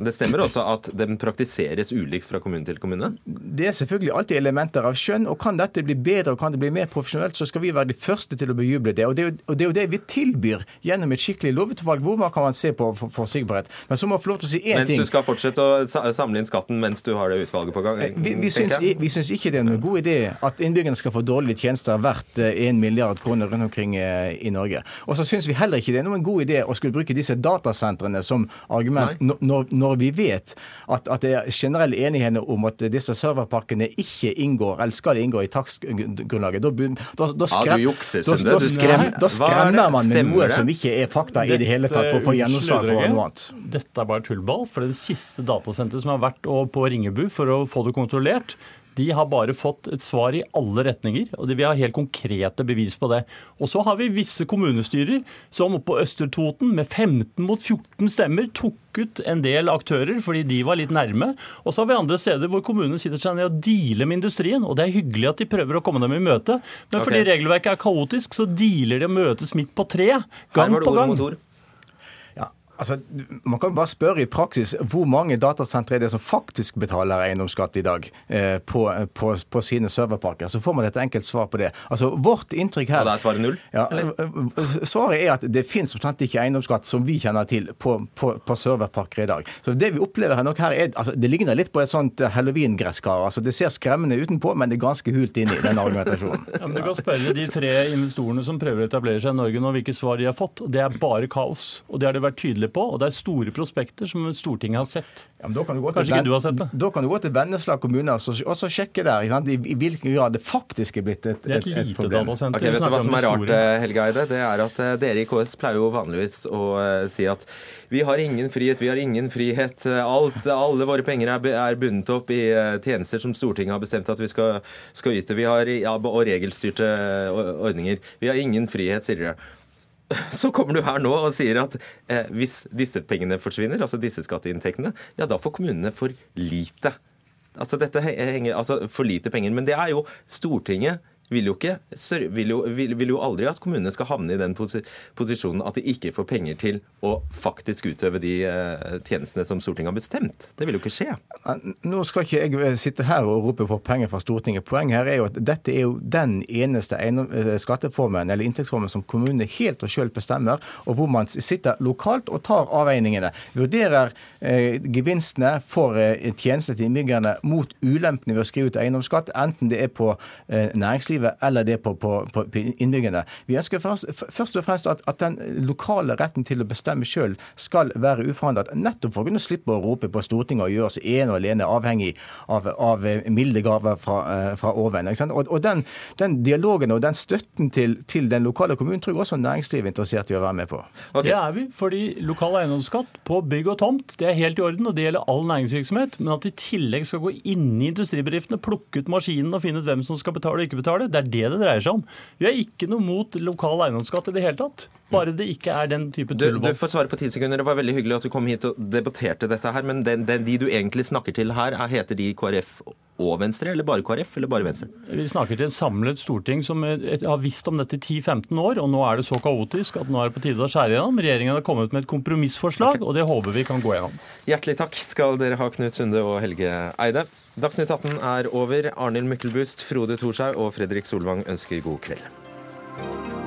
det stemmer også at den praktiseres ulikt fra kommune til kommune? Det er selvfølgelig alltid elementer av skjønn, og kan dette bli bedre og kan det bli mer profesjonelt, så skal vi være de første til å bejuble det. Og det, og det er jo det vi tilbyr gjennom et skikkelig lovutvalg hvor man kan man se på forutsigbarhet. For Men så må jeg få lov til å si én ting. Mens du skal fortsette å samle inn skatten mens du har det utvalget på gang? Eh, vi, vi, syns, vi syns ikke det er noen god idé at innbyggerne skal få dårlige tjenester verdt 1 eh, milliard kroner rundt omkring eh, i Norge. Og så syns vi heller ikke det er noen god idé å skulle bruke disse datasentrene som argument når, når, vi vet at, at, det er generell enighet om at disse serverpakkene ikke inngår, eller skal inngå i takstgrunnlaget. Da, da, da, skrem, ja, da, skrem, da skremmer man med noe som ikke er fakta i det hele tatt for å få gjennomslag for noe annet. Dette er bare tullball. For det siste datasenteret som har vært på Ringebu for å få det kontrollert, de har bare fått et svar i alle retninger, og vi har helt konkrete bevis på det. Og så har vi visse kommunestyrer som oppe på Østertoten med 15 mot 14 stemmer tok ut en del aktører fordi de var litt nærme. Og så har vi andre steder hvor kommunene sitter seg ned og dealer med industrien. Og det er hyggelig at de prøver å komme dem i møte, men fordi regelverket er kaotisk, så dealer de og møtes midt på treet, gang på gang. Altså, Man kan bare spørre i praksis hvor mange datasentre er det som faktisk betaler eiendomsskatt i dag eh, på, på, på, sine serverparker. Så får man et enkelt svar på det. Altså, Vårt inntrykk her Og da er svaret null? Ja, eh, svaret er at det finnes ikke eiendomsskatt som vi kjenner til på, på, serverparker i dag. Så Det vi opplever her nok her er, altså, det ligner litt på et sånt halloween-gresskar. Altså, det ser skremmende utenpå, men det er ganske hult inni den argumentasjonen. [LAUGHS] Ja, men Du kan spørre de tre investorene som prøver å etablere seg i Norge nå, hvilke svar de har fått. Det er bare kaos. Og det har det vært tydelig på, og det er store prospekter som Stortinget har sett. Ja, Kanskje ikke du har sett det? Da kan du gå til Vennesla kommune og så sjekke der i, i, hvilken grad det faktisk er blitt et, et, et problem. Okay, vet du hva som er rart, eh, Helge Eide? Det er at eh, dere i KS pleier jo vanligvis å uh, si at vi har ingen frihet, vi har ingen frihet. Alt, alle våre penger er, er bundet opp i uh, tjenester som Stortinget har bestemt at vi skal, skal yte. Vi har, ja, og regelstyrte ordninger. Vi har ingen frihet, sier dere [LAUGHS] så kommer du her nå og sier at eh, hvis disse pengene forsvinner, altså disse skatteinntektene, ja da får kommunene for lite. Altså dette henger, altså for lite penger. Men det er jo Stortinget vil jo, ikke, vil, jo, vil, vil jo, aldri at kommunene skal havne i den posisjonen at de ikke får penger til å faktisk utøve de uh, tjenestene som Stortinget har bestemt. Det vil jo ikke skje. Nå skal ikke jeg eh, sitte her og rope på penger fra Stortinget. Poenget her er jo at dette er jo den eneste eh, skatteformen eller inntektsformen som kommunene helt og selv bestemmer, og hvor man sitter lokalt og tar avveiningene. Vurderer eh, gevinstene for eh, tjenester til innbyggerne mot ulempene ved å skrive ut eiendomsskatt, enten det er på eh, næringslivet eller det på, på, på, innbyggerne. Vi ønsker først, først og fremst at, at, den lokale retten til å bestemme sjøl skal være uforandret, nettopp for å kunne slippe å rope på Stortinget og gjøre oss ene og alene avhengig av, av milde gaver fra, eh, fra oven. Og, og den, den, dialogen og den støtten til, til, den lokale kommunen tror jeg også næringslivet er interessert i å være med på. Okay. Det er vi, fordi lokal eiendomsskatt på bygg og tomt det er helt i orden, og det gjelder all næringsvirksomhet. Men at de i tillegg skal gå inn i industribedriftene, plukke ut maskinen og finne ut hvem som skal betale og ikke betale, det er det det dreier seg om. Vi er ikke noe mot lokal eiendomsskatt i det hele tatt. Bare det ikke er den type tullbånd. Du, du, får svare på ti sekunder. Det var veldig hyggelig at du kom hit og debatterte dette her. Men den, den, de du egentlig snakker til her, er, heter de KrF og Venstre, eller bare KrF, eller bare Venstre? Vi snakker til et samlet storting som har visst om dette i 10-15 år, og nå er det så kaotisk at nå er det på tide å skjære gjennom. Regjeringen har kommet med et kompromissforslag, okay. og det håper vi kan gå gjennom. Hjertelig takk skal dere ha, Knut Sunde og Helge Eide. Dagsnytt 18 er over. Arnhild Myklebust, Frode Thorshaug og Fredrik Solvang ønsker god kveld.